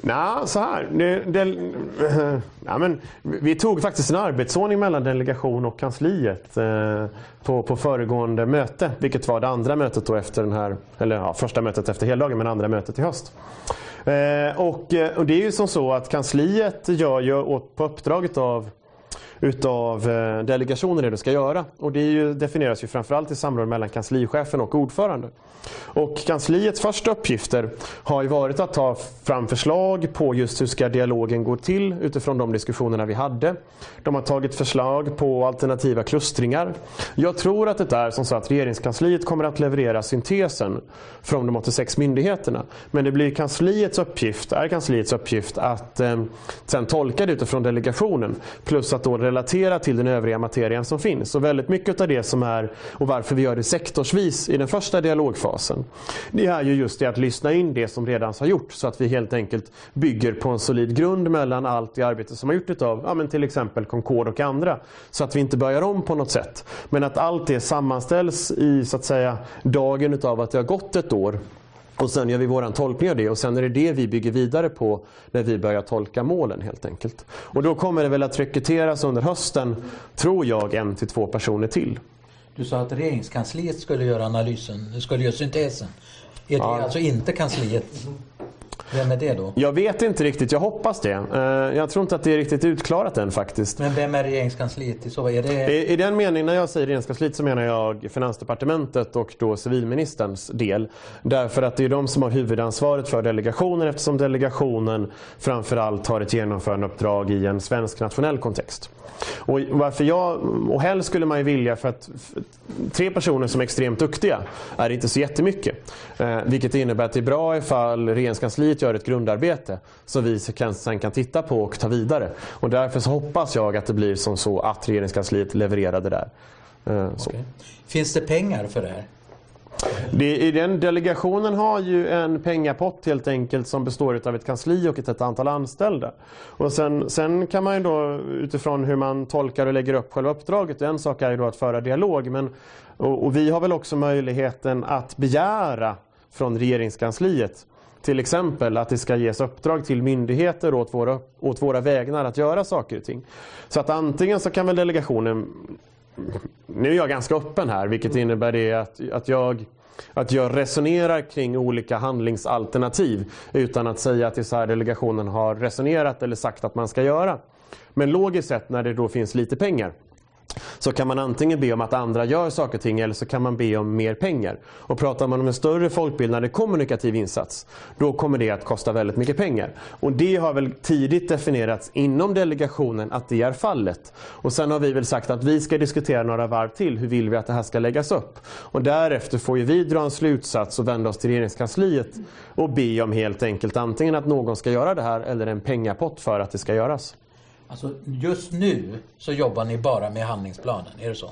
Nej, så här. Det, det, eh, ja, men, vi tog faktiskt en arbetsordning mellan delegation och kansliet eh, på, på föregående möte. Vilket var det andra mötet då efter den här, eller ja, första mötet efter heldagen men andra mötet i höst. Eh, och, eh, och, det är ju som så att kansliet gör ju på uppdraget av utav eh, delegationen det du ska göra. Och det ju, definieras ju framförallt i samråd mellan kanslichefen och ordförande. Och kansliets första uppgifter har ju varit att ta fram förslag på just hur ska dialogen gå till utifrån de diskussionerna vi hade. De har tagit förslag på alternativa klustringar. Jag tror att det är som så att regeringskansliet kommer att leverera syntesen från de 86 myndigheterna. Men det blir kansliets uppgift, är kansliets uppgift att eh, sen tolka det utifrån delegationen. Plus att då relatera till den övriga materien som finns. Och väldigt mycket av det som är och varför vi gör det sektorsvis i den första dialogfasen. Det är ju just det att lyssna in det som redan har gjorts så att vi helt enkelt bygger på en solid grund mellan allt det arbete som har gjorts av ja, men till exempel Concord och andra. Så att vi inte börjar om på något sätt. Men att allt det sammanställs i så att säga dagen utav att det har gått ett år och sen gör vi våran tolkning av det och sen är det det vi bygger vidare på när vi börjar tolka målen helt enkelt. Och då kommer det väl att rekryteras under hösten, tror jag, en till två personer till. Du sa att regeringskansliet skulle göra analysen, skulle göra syntesen. Är det ja. alltså inte kansliet? Vem är det då? Jag vet inte riktigt, jag hoppas det. Eh, jag tror inte att det är riktigt utklarat än faktiskt. Men vem är regeringskansliet i så är det... I, I den meningen, när jag säger regeringskansliet så menar jag Finansdepartementet och då civilministerns del. Därför att det är de som har huvudansvaret för delegationen eftersom delegationen framförallt har ett genomförandeuppdrag i en svensk nationell kontext. Och varför jag, och helst skulle man ju vilja för att tre personer som är extremt duktiga är inte så jättemycket. Eh, vilket innebär att det är bra ifall regeringskansliet gör ett grundarbete som vi kan, sen kan titta på och ta vidare. Och därför så hoppas jag att det blir som så att regeringskansliet levererar det där. Eh, okay. Finns det pengar för det här? Det, i den delegationen har ju en pengapott helt enkelt som består av ett kansli och ett, ett antal anställda. Och sen, sen kan man ju då utifrån hur man tolkar och lägger upp själva uppdraget, en sak är ju då att föra dialog. Men, och, och vi har väl också möjligheten att begära från regeringskansliet till exempel att det ska ges uppdrag till myndigheter åt våra, åt våra vägnar att göra saker och ting. Så att antingen så kan väl delegationen nu är jag ganska öppen här vilket innebär det att, att jag att jag resonerar kring olika handlingsalternativ utan att säga att det är så här delegationen har resonerat eller sagt att man ska göra. Men logiskt sett när det då finns lite pengar så kan man antingen be om att andra gör saker och ting eller så kan man be om mer pengar. Och pratar man om en större folkbildande kommunikativ insats, då kommer det att kosta väldigt mycket pengar. Och det har väl tidigt definierats inom delegationen att det är fallet. Och sen har vi väl sagt att vi ska diskutera några varv till, hur vill vi att det här ska läggas upp? Och därefter får ju vi dra en slutsats och vända oss till regeringskansliet och be om helt enkelt antingen att någon ska göra det här eller en pengapott för att det ska göras. Alltså just nu så jobbar ni bara med handlingsplanen, är det så?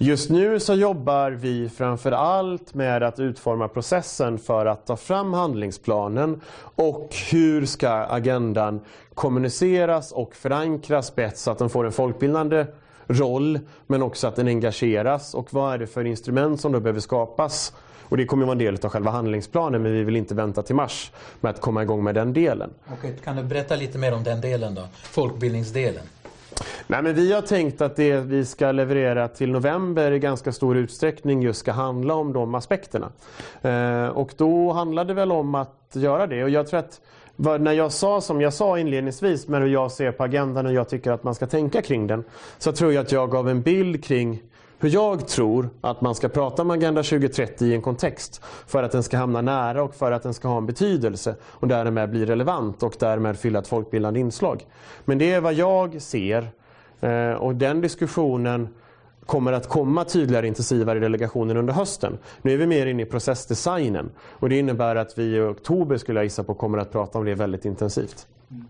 Just nu så jobbar vi framför allt med att utforma processen för att ta fram handlingsplanen och hur ska agendan kommuniceras och förankras bäst så att den får en folkbildande roll men också att den engageras och vad är det för instrument som då behöver skapas och det kommer att vara en del av själva handlingsplanen men vi vill inte vänta till mars med att komma igång med den delen. Okej, kan du berätta lite mer om den delen då? Folkbildningsdelen. Nej, men vi har tänkt att det vi ska leverera till november i ganska stor utsträckning just ska handla om de aspekterna. Eh, och då handlar det väl om att göra det. Och jag tror att när jag sa som jag sa inledningsvis med hur jag ser på agendan och jag tycker att man ska tänka kring den. Så tror jag att jag gav en bild kring hur jag tror att man ska prata om Agenda 2030 i en kontext för att den ska hamna nära och för att den ska ha en betydelse och därmed bli relevant och därmed fylla ett folkbildande inslag. Men det är vad jag ser eh, och den diskussionen kommer att komma tydligare intensivare i delegationen under hösten. Nu är vi mer inne i processdesignen och det innebär att vi i oktober skulle jag gissa på kommer att prata om det väldigt intensivt. Mm.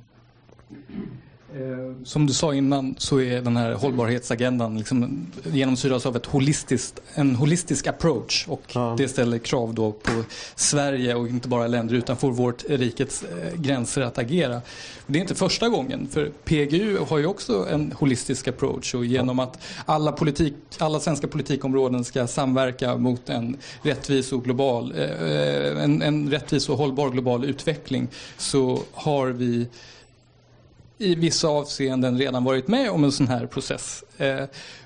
Eh, som du sa innan så är den här hållbarhetsagendan liksom genomsyras av ett holistiskt, en holistisk approach och ja. det ställer krav då på Sverige och inte bara länder utanför vårt rikets eh, gränser att agera. Det är inte första gången för PGU har ju också en holistisk approach och genom att alla, politik, alla svenska politikområden ska samverka mot en rättvis och global, eh, en, en rättvis och hållbar global utveckling så har vi i vissa avseenden redan varit med om en sån här process. Eh,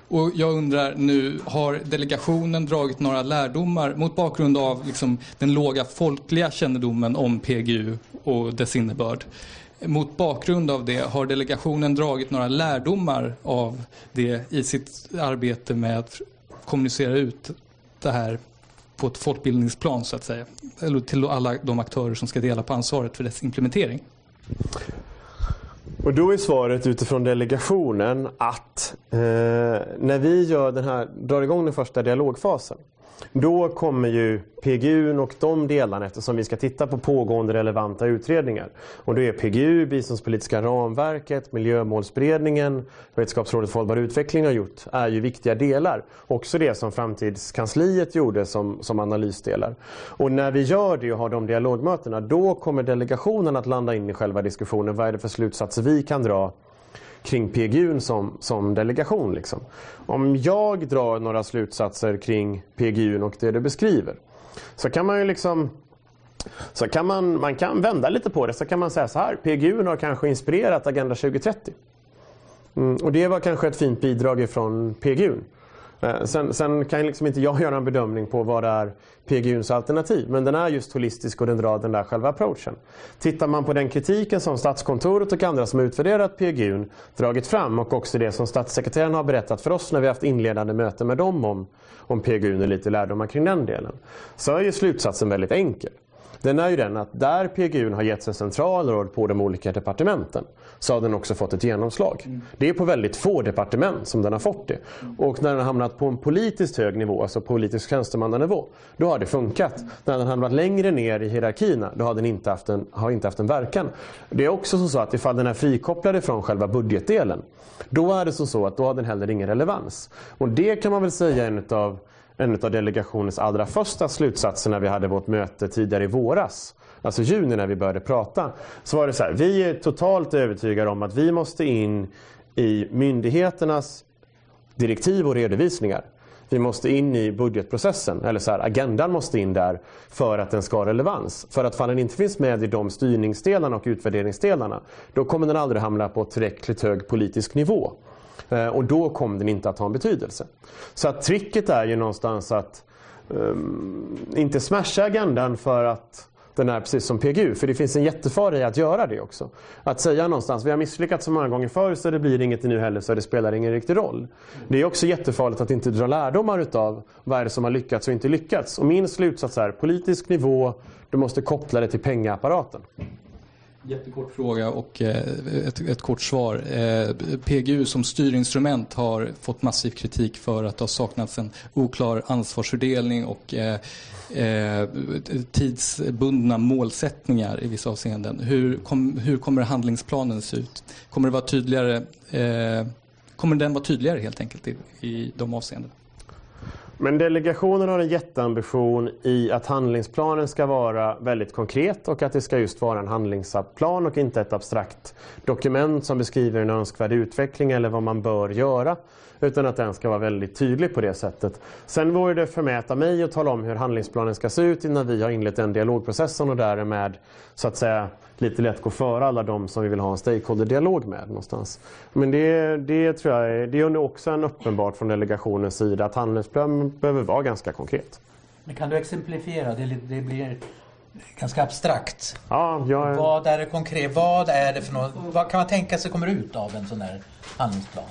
och jag undrar nu, har delegationen dragit några lärdomar mot bakgrund av liksom, den låga folkliga kännedomen om PGU och dess innebörd? Mot bakgrund av det, har delegationen dragit några lärdomar av det i sitt arbete med att kommunicera ut det här på ett folkbildningsplan så att säga? Eller till alla de aktörer som ska dela på ansvaret för dess implementering? Och då är svaret utifrån delegationen att eh, när vi gör den här, drar igång den första dialogfasen då kommer ju PGU och de delarna eftersom vi ska titta på pågående relevanta utredningar. Och då är PGU, biståndspolitiska ramverket, miljömålsberedningen, Vetenskapsrådet för hållbar utveckling har gjort, är ju viktiga delar. Också det som framtidskansliet gjorde som, som analysdelar. Och när vi gör det och har de dialogmötena, då kommer delegationen att landa in i själva diskussionen. Vad är det för slutsatser vi kan dra kring PGU som, som delegation. Liksom. Om jag drar några slutsatser kring PGU och det du beskriver så kan man ju liksom så kan man, man kan vända lite på det så kan man säga så här. PGU har kanske inspirerat Agenda 2030. Mm, och det var kanske ett fint bidrag ifrån PGU. Eh, sen, sen, kan liksom inte jag *laughs* göra en bedömning på vad det är PGUns alternativ. Men den är just holistisk och den drar den där själva approachen. Tittar man på den kritiken som Statskontoret och andra som utvärderat PGUn dragit fram och också det som statssekreteraren har berättat för oss när vi haft inledande möten med dem om, om PGUn och lite lärdomar kring den delen. Så är ju slutsatsen väldigt enkel den är ju den att där PGU har getts en central roll på de olika departementen så har den också fått ett genomslag. Mm. Det är på väldigt få departement som den har fått det. Och när den har hamnat på en politiskt hög nivå, alltså politisk tjänstemannanivå, då har det funkat. När den har hamnat längre ner i hierarkierna, då har den inte haft en, har inte haft en verkan. Det är också så att ifall den är frikopplad från själva budgetdelen, då är det så att då har den heller ingen relevans. Och det kan man väl säga är en av en av delegationens allra första slutsatser när vi hade vårt möte tidigare i våras, alltså juni när vi började prata, så var det så här, vi är totalt övertygade om att vi måste in i myndigheternas direktiv och redovisningar. Vi måste in i budgetprocessen, eller så här, agendan måste in där för att den ska ha relevans. För att fall den inte finns med i de styrningsdelarna och utvärderingsdelarna, då kommer den aldrig hamna på tillräckligt hög politisk nivå. Eh, och då kommer den inte att ha en betydelse. Så att tricket är ju någonstans att um, inte smasha agendan för att den är precis som PGU. För det finns en jättefara i att göra det också. Att säga någonstans, vi har misslyckats så många gånger förr så det blir inget nu heller så det spelar ingen riktig roll. Det är också jättefarligt att inte dra lärdomar utav vad är det som har lyckats och inte lyckats. Och min slutsats är politisk nivå, du måste koppla det till pengaapparaten. Jättekort fråga och eh, ett, ett kort svar. Eh, PGU som styrinstrument har fått massiv kritik för att det har saknats en oklar ansvarsfördelning och eh, tidsbundna målsättningar i vissa avseenden. Hur, kom, hur kommer handlingsplanen se ut? Kommer, det vara tydligare, kommer den vara tydligare helt enkelt i, i de avseendena? Men delegationen har en jätteambition i att handlingsplanen ska vara väldigt konkret och att det ska just vara en handlingsplan och inte ett abstrakt dokument som beskriver en önskvärd utveckling eller vad man bör göra. Utan att den ska vara väldigt tydlig på det sättet. Sen vore det förmäta mig att tala om hur handlingsplanen ska se ut innan vi har inlett den dialogprocessen och därmed så att säga lite lätt gå före alla de som vi vill ha en stakeholder-dialog med någonstans. Men det, det tror jag är, det är också en uppenbart från delegationens sida att handlingsplanen behöver vara ganska konkret. Men kan du exemplifiera? Det, det blir ganska abstrakt. Ja, jag... Vad är det konkret? Vad är det för något? Vad kan man tänka sig kommer ut av en sån här handlingsplan?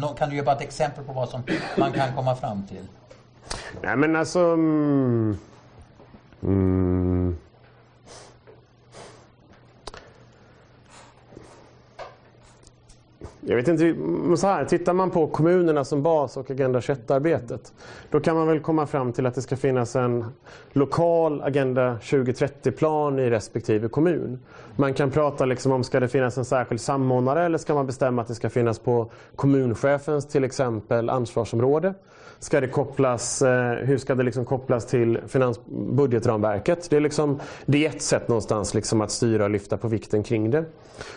No kan du ge bara ett exempel på vad som man kan komma fram till? Nej men alltså... Mm, mm, Jag vet inte, så här, tittar man på kommunerna som bas och Agenda 21-arbetet då kan man väl komma fram till att det ska finnas en lokal Agenda 2030-plan i respektive kommun. Man kan prata liksom om ska det finnas en särskild samordnare eller ska man bestämma att det ska finnas på kommunchefens till exempel ansvarsområde. Ska det kopplas, eh, hur ska det liksom kopplas till finansbudgetramverket? Det är, liksom, det är ett sätt någonstans liksom att styra och lyfta på vikten kring det.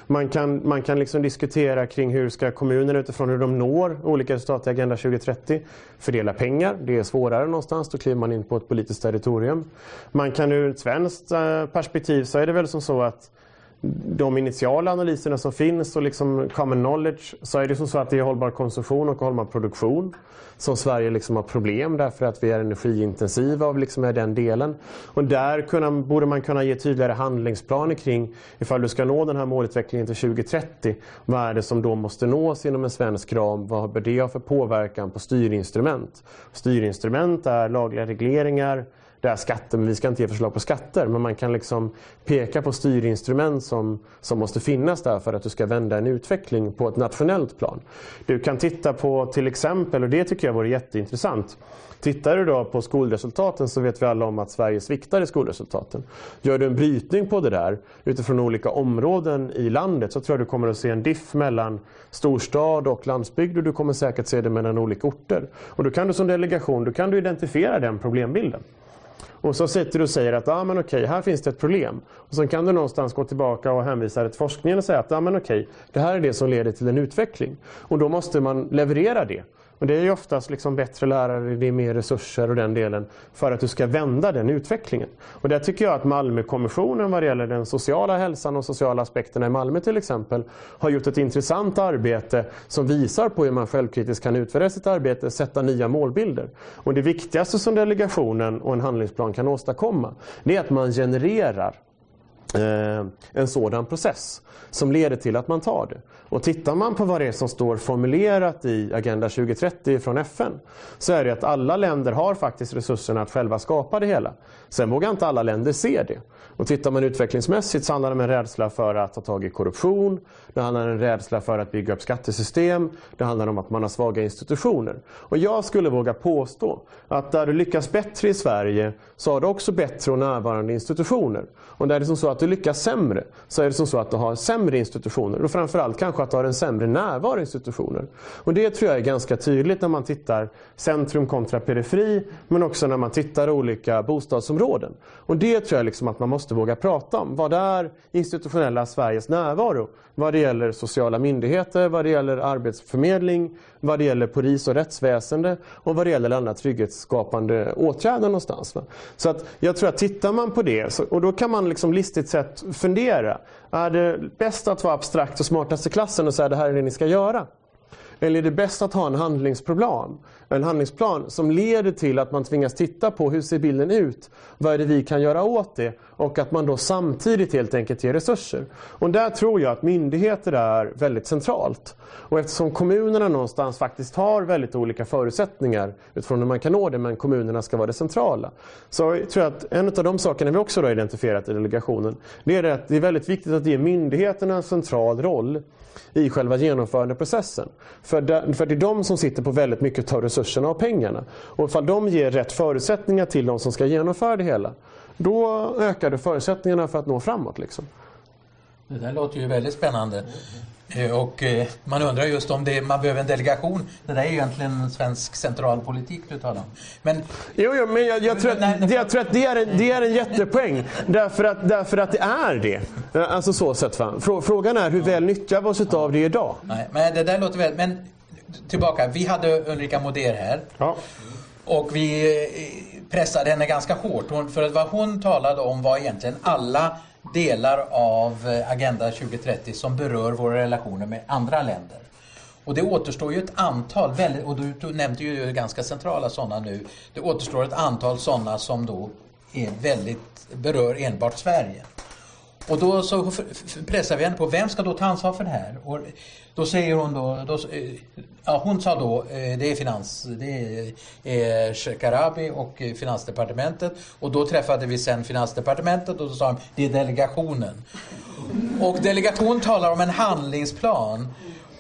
Man kan, man kan liksom diskutera kring hur ska kommunerna utifrån hur de når olika resultat i Agenda 2030 fördela pengar. Det är svårare någonstans, då kliver man in på ett politiskt territorium. Man kan ur ett svenskt eh, perspektiv så är det väl som så att de initiala analyserna som finns och liksom common knowledge så är det som så att det är hållbar konsumtion och hållbar produktion som Sverige liksom har problem därför att vi är energiintensiva och liksom är den delen. Och där kunna, borde man kunna ge tydligare handlingsplaner kring ifall du ska nå den här målutvecklingen till 2030. Vad är det som då måste nås inom en svensk ram? Vad bör det ha för påverkan på styrinstrument? Styrinstrument är lagliga regleringar, det här skatter, men vi ska inte ge förslag på skatter. Men man kan liksom peka på styrinstrument som, som måste finnas där för att du ska vända en utveckling på ett nationellt plan. Du kan titta på till exempel, och det tycker jag vore jätteintressant, Tittar du då på skolresultaten så vet vi alla om att Sverige sviktar i skolresultaten. Gör du en brytning på det där utifrån olika områden i landet så tror jag du kommer att se en diff mellan storstad och landsbygd och du kommer säkert se det mellan olika orter. Och då kan du som delegation då kan du identifiera den problembilden. Och så sitter du och säger att ah, men okej, här finns det ett problem. Och Sen kan du någonstans gå tillbaka och hänvisa till forskningen och säga att ah, men okej, det här är det som leder till en utveckling. Och då måste man leverera det. Och Det är ju oftast liksom bättre lärare, det är mer resurser och den delen för att du ska vända den utvecklingen. Och där tycker jag att Malmökommissionen vad det gäller den sociala hälsan och sociala aspekterna i Malmö till exempel har gjort ett intressant arbete som visar på hur man självkritiskt kan utvärdera sitt arbete, sätta nya målbilder. Och Det viktigaste som delegationen och en handlingsplan kan åstadkomma det är att man genererar Eh, en sådan process som leder till att man tar det. Och tittar man på vad det är som står formulerat i Agenda 2030 från FN så är det att alla länder har faktiskt resurserna att själva skapa det hela. Sen vågar inte alla länder se det. Och tittar man utvecklingsmässigt så handlar det om en rädsla för att ta tag i korruption. Det handlar om en rädsla för att bygga upp skattesystem. Det handlar om att man har svaga institutioner. Och jag skulle våga påstå att där du lyckas bättre i Sverige så har du också bättre och närvarande institutioner. Och där det är som så att du lyckas sämre så är det som så att du har sämre institutioner. Och framförallt kanske att du har en sämre närvaro i institutioner. Och det tror jag är ganska tydligt när man tittar centrum kontra periferi men också när man tittar olika bostadsområden. Och det tror jag liksom att man måste våga prata om. Vad är institutionella Sveriges närvaro? Vad det gäller sociala myndigheter, vad det gäller arbetsförmedling, vad det gäller polis och rättsväsende och vad det gäller andra trygghetsskapande åtgärder någonstans. Så att jag tror att tittar man på det, och då kan man liksom listigt sett fundera. Är det bäst att vara abstrakt och smartast i klassen och säga det här är det ni ska göra? Eller är det bäst att ha en handlingsplan? En handlingsplan som leder till att man tvingas titta på hur ser bilden ut? Vad är det vi kan göra åt det? Och att man då samtidigt helt enkelt ger resurser. Och där tror jag att myndigheter är väldigt centralt. Och eftersom kommunerna någonstans faktiskt har väldigt olika förutsättningar utifrån hur man kan nå det, men kommunerna ska vara det centrala. Så jag tror att en av de sakerna vi också har identifierat i delegationen, det är att det är väldigt viktigt att ge myndigheterna en central roll i själva genomförandeprocessen. För det, för det är de som sitter på väldigt mycket av resurserna och pengarna. Och ifall de ger rätt förutsättningar till de som ska genomföra det hela, då ökar det förutsättningarna för att nå framåt. Liksom. Det där låter ju väldigt spännande. Eh, och eh, man undrar just om det, man behöver en delegation. Det där är ju egentligen svensk centralpolitik du talar om. Men, jo, jo, men jag, jag tror att, det, jag tror att det, är en, det är en jättepoäng. Därför att, därför att det är det. Alltså så sett. Frågan är hur väl nyttjar vi oss av det idag? Nej, men det där låter väl... Men tillbaka, vi hade Ulrika Moder här. Ja. Och vi eh, pressade henne ganska hårt. För att vad hon talade om var egentligen alla delar av eh, Agenda 2030 som berör våra relationer med andra länder. Och det återstår ju ett antal, och du nämnde ju ganska centrala sådana nu, det återstår ett antal sådana som då är väldigt, berör enbart Sverige. Och då så pressar vi henne på, vem ska då ta ansvar för det här? Och då säger hon då, då eh, ja, hon sa då, eh, det är finans, det är eh, Shekarabi och Finansdepartementet. Och då träffade vi sen Finansdepartementet och då sa de, det är delegationen. Och delegationen talar om en handlingsplan.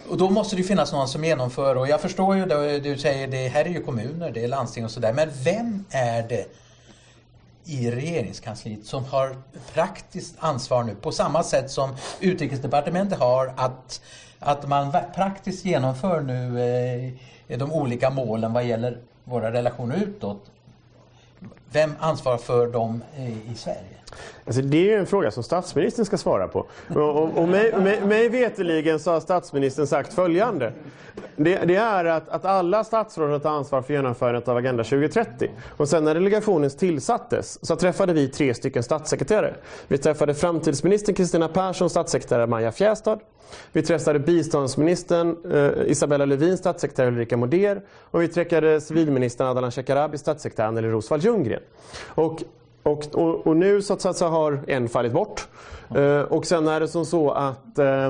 Och då måste det finnas någon som genomför och jag förstår ju, det, du säger det här är ju kommuner, det är landsting och sådär. Men vem är det i regeringskansliet som har praktiskt ansvar nu på samma sätt som utrikesdepartementet har att, att man praktiskt genomför nu eh, de olika målen vad gäller våra relationer utåt. Vem ansvarar för dem eh, i Sverige? Alltså det är ju en fråga som statsministern ska svara på. Och, och, och mig, mig, mig veteligen så har statsministern sagt följande. Det, det, är att, att alla statsråd har ett ansvar för genomförandet av Agenda 2030. Och sen när delegationen tillsattes så träffade vi tre stycken statssekreterare. Vi träffade framtidsministern Kristina Persson, statssekreterare Maja Fjästad. Vi träffade biståndsministern eh, Isabella Lövin, statssekreterare Ulrika Moder och vi träffade civilministern Ardalan Shekarabi, statssekreterare Anneli Rosvall Ljunggren. Och och, och, och, nu så att säga har en fallit bort. Eh, och sen är det som så att, eh,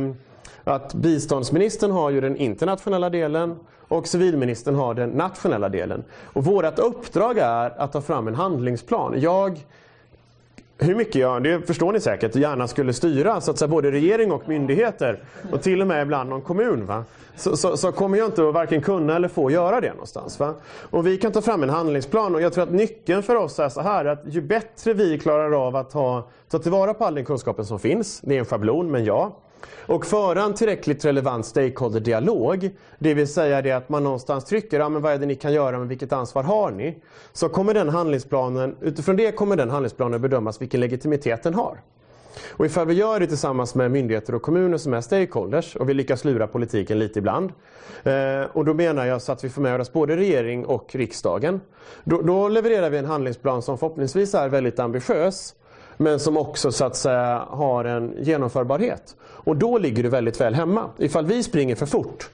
att biståndsministern har ju den internationella delen och civilministern har den nationella delen. Och vårt uppdrag är att ta fram en handlingsplan. Jag hur mycket jag, det förstår ni säkert, gärna skulle styra så att säga, både regering och myndigheter och till och med ibland någon kommun. Va? Så, så, så kommer jag inte att varken kunna eller få göra det någonstans. Va? Och vi kan ta fram en handlingsplan och jag tror att nyckeln för oss är så här att ju bättre vi klarar av att ha, ta tillvara på all den kunskapen som finns, det är en schablon men ja, och föra en tillräckligt relevant stakeholder-dialog, det vill säga det att man någonstans trycker, ja men vad är det ni kan göra, men vilket ansvar har ni? Så kommer den handlingsplanen, utifrån det kommer den handlingsplanen bedömas vilken legitimitet den har. Och ifall vi gör det tillsammans med myndigheter och kommuner som är stakeholders och vi lyckas lura politiken lite ibland. Eh, och då menar jag så att vi får med oss både regering och riksdagen. Då, då levererar vi en handlingsplan som förhoppningsvis är väldigt ambitiös men som också så att säga har en genomförbarhet. Och då ligger du väldigt väl hemma. Ifall vi springer för fort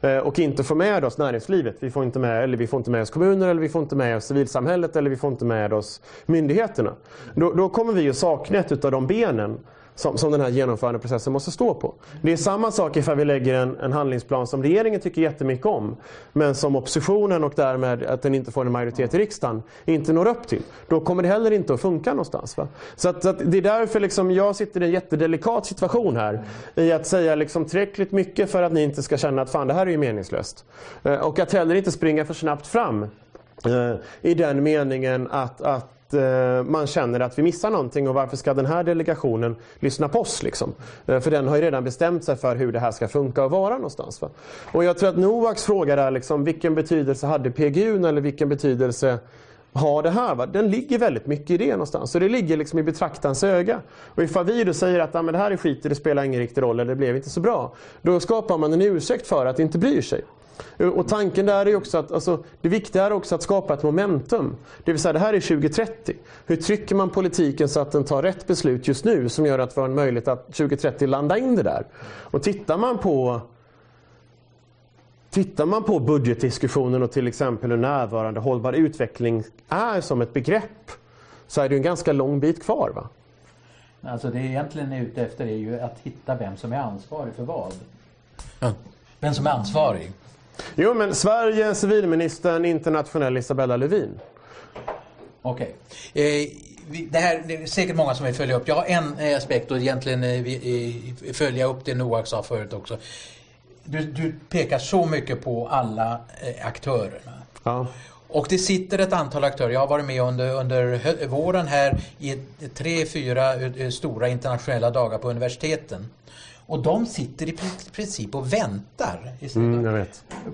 eh, och inte får med oss näringslivet, vi får inte med, eller vi får inte med oss kommuner, eller vi får inte med oss civilsamhället eller vi får inte med oss myndigheterna. Då, då kommer vi att sakna ett av de benen som, som den här genomförandeprocessen måste stå på. Det är samma sak ifall vi lägger en, en handlingsplan som regeringen tycker jättemycket om men som oppositionen och därmed att den inte får en majoritet i riksdagen inte når upp till. Då kommer det heller inte att funka någonstans. Va? Så, att, så att det är därför liksom jag sitter i en jättedelikat situation här i att säga liksom tillräckligt mycket för att ni inte ska känna att fan det här är ju meningslöst. Eh, och att heller inte springa för snabbt fram eh, i den meningen att, att Eh, man känner att vi missar någonting och varför ska den här delegationen lyssna på oss? Liksom? Eh, för den har ju redan bestämt sig för hur det här ska funka och vara någonstans. Va? Och jag tror att Noaks fråga är liksom, vilken betydelse hade PGU eller vilken betydelse har det här? Va? Den ligger väldigt mycket i det någonstans. Så det ligger liksom i betraktarens öga. Och ifall vi då säger att ah, men det här är skit, det spelar ingen riktig roll eller det blev inte så bra. Då skapar man en ursäkt för att inte bryr sig. Och tanken där är också att alltså, det viktiga är också att skapa ett momentum. Det vill säga det här är 2030. Hur trycker man politiken så att den tar rätt beslut just nu som gör att vi har en möjlighet att 2030 landa in det där. Och tittar man på tittar man på budgetdiskussionen och till exempel hur närvarande hållbar utveckling är som ett begrepp så är det en ganska lång bit kvar. Va? Alltså det egentligen är ute efter är ju att hitta vem som är ansvarig för vad. Ja. Vem som är ansvarig. Jo men Sverige, civilministern, internationell Isabella Lövin. Okej. Okay. Eh, det här det är säkert många som vill följa upp. Jag har en eh, aspekt och egentligen eh, följa upp det Noak sa förut också. Du, du pekar så mycket på alla eh, aktörerna. Ja. Och det sitter ett antal aktörer. Jag har varit med under, under våren här i tre, fyra stora internationella dagar på universiteten. Och de sitter i princip och väntar mm,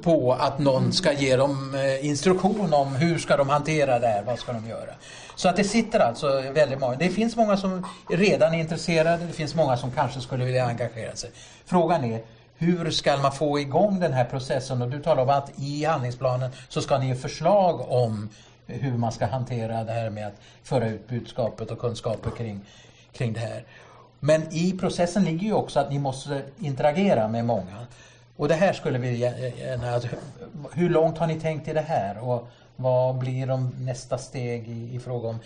på att någon ska ge dem instruktion om hur ska de hantera det här, vad ska de göra. Så att det sitter alltså väldigt många. Det finns många som redan är intresserade, det finns många som kanske skulle vilja engagera sig. Frågan är hur ska man få igång den här processen? Och du talar om att i handlingsplanen så ska ni ge förslag om hur man ska hantera det här med att föra ut budskapet och kunskaper kring, kring det här. Men i processen ligger ju också att ni måste interagera med många. Och det här skulle vi gärna... Hur långt har ni tänkt i det här? Och vad blir de nästa steg i, i fråga om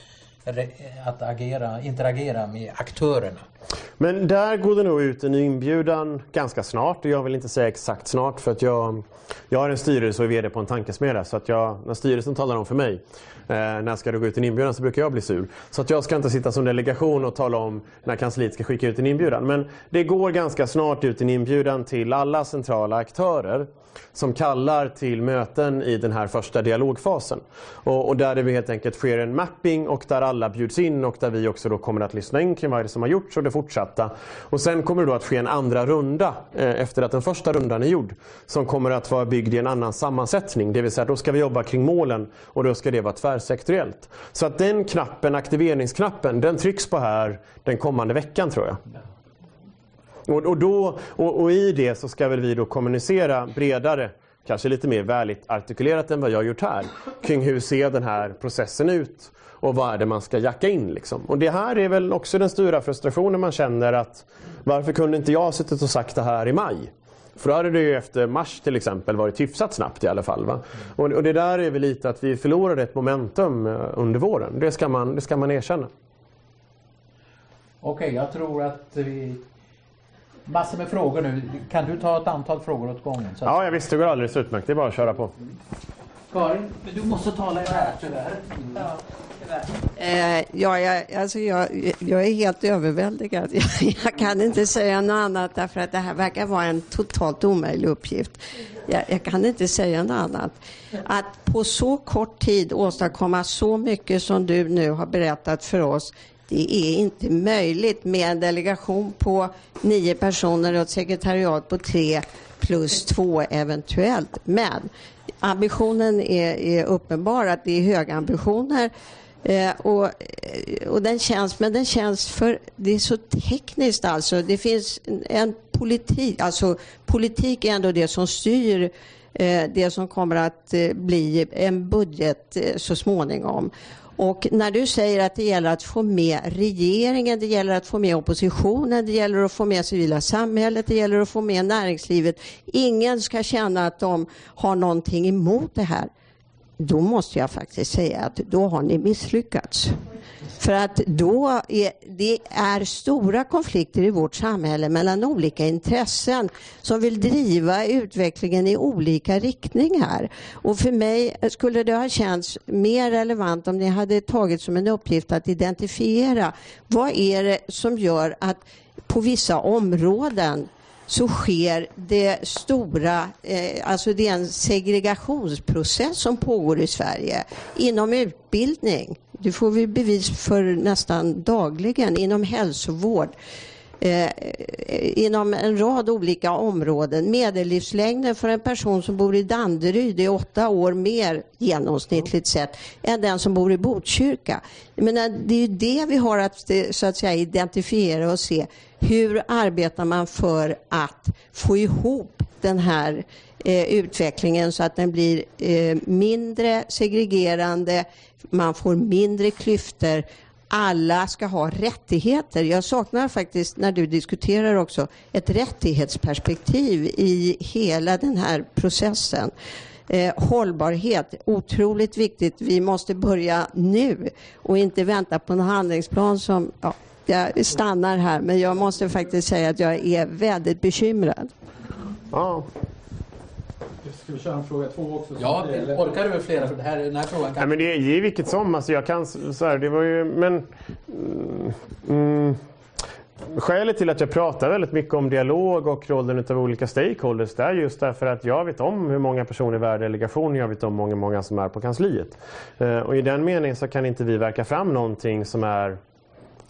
att agera, interagera med aktörerna? Men där går det nog ut en inbjudan ganska snart. Och jag vill inte säga exakt snart för att jag, jag har en styrelse och är VD på en tankesmedja. Så att jag, när styrelsen talar om för mig eh, när ska det gå ut en inbjudan så brukar jag bli sur. Så att jag ska inte sitta som delegation och tala om när kansliet ska skicka ut en inbjudan. Men det går ganska snart ut en inbjudan till alla centrala aktörer som kallar till möten i den här första dialogfasen. Och, och där det helt enkelt sker en mapping och där alla bjuds in och där vi också då kommer att lyssna in kring vad det som har gjorts och det fortsatta. Och sen kommer det då att ske en andra runda eh, efter att den första rundan är gjord som kommer att vara byggd i en annan sammansättning. Det vill säga då ska vi jobba kring målen och då ska det vara tvärsektoriellt. Så att den knappen, aktiveringsknappen, den trycks på här den kommande veckan tror jag. Och, och, då, och, och, i det så ska väl vi då kommunicera bredare, kanske lite mer väldigt artikulerat än vad jag har gjort här, kring hur ser den här processen ut och vad är det man ska jacka in. Liksom. Och det här är väl också den stora frustrationen man känner att varför kunde inte jag suttit och sagt det här i maj? För då hade det ju efter mars till exempel varit hyfsat snabbt i alla fall. Va? Och, och det där är väl lite att vi förlorade ett momentum eh, under våren. Det ska man, det ska man erkänna. Okej, okay, jag tror att vi massor med frågor nu. Kan du ta ett antal frågor åt gången? Så att... Ja, jag visste. Det går alldeles utmärkt. Det är bara att köra på. Karin, du måste tala i det här tyvärr. Ja. Eh, ja, jag, alltså jag, jag är helt överväldigad. Jag, *laughs* jag, kan inte säga något annat därför att det här verkar vara en totalt omöjlig uppgift. Jag, jag, kan inte säga något annat. Att på så kort tid åstadkomma så mycket som du nu har berättat för oss det är inte möjligt med en delegation på nio personer och ett sekretariat på tre plus två eventuellt. Men ambitionen är, är uppenbar att det är höga ambitioner. Eh, och, eh, och den känns, men den känns för, det är så tekniskt alltså. Det finns en politik, alltså politik är ändå det som styr eh, det som kommer att eh, bli en budget eh, så småningom. Och när du säger att det gäller att få med regeringen, det gäller att få med oppositionen, det gäller att få med civila samhället, det gäller att få med näringslivet. Ingen ska känna att de har någonting emot det här. Då måste jag faktiskt säga att då har ni misslyckats. För att då är det är stora konflikter i vårt samhälle mellan olika intressen som vill driva utvecklingen i olika riktningar. Och för mig skulle det ha känts mer relevant om ni hade tagit som en uppgift att identifiera vad är det som gör att på vissa områden så sker det stora, eh, alltså det är en segregationsprocess som pågår i Sverige inom utbildning. Det får vi bevis för nästan dagligen inom hälsovård. Eh, inom en rad olika områden. Medellivslängden för en person som bor i Danderyd är åtta år mer genomsnittligt sett än den som bor i Botkyrka. Men det är ju det vi har att, så att säga, identifiera och se. Hur arbetar man för att få ihop den här eh, utvecklingen så att den blir eh, mindre segregerande, man får mindre klyftor alla ska ha rättigheter. Jag saknar faktiskt, när du diskuterar också, ett rättighetsperspektiv i hela den här processen. Eh, hållbarhet, otroligt viktigt. Vi måste börja nu och inte vänta på en handlingsplan som, ja, jag stannar här, men jag måste faktiskt säga att jag är väldigt bekymrad. Ja. Ska vi köra en fråga två också? Ja, orkar du väl flera? För det här, den här frågan Nej, kan... men det är i vilket som. Alltså jag kan så här, det var ju, men... Mm, mm, skälet till att jag pratar väldigt mycket om dialog och rollen av olika stakeholders det är just därför att jag vet om hur många personer i delegationen, jag vet om många, många som är på kansliet. Eh, och i den meningen så kan inte vi verka fram någonting som är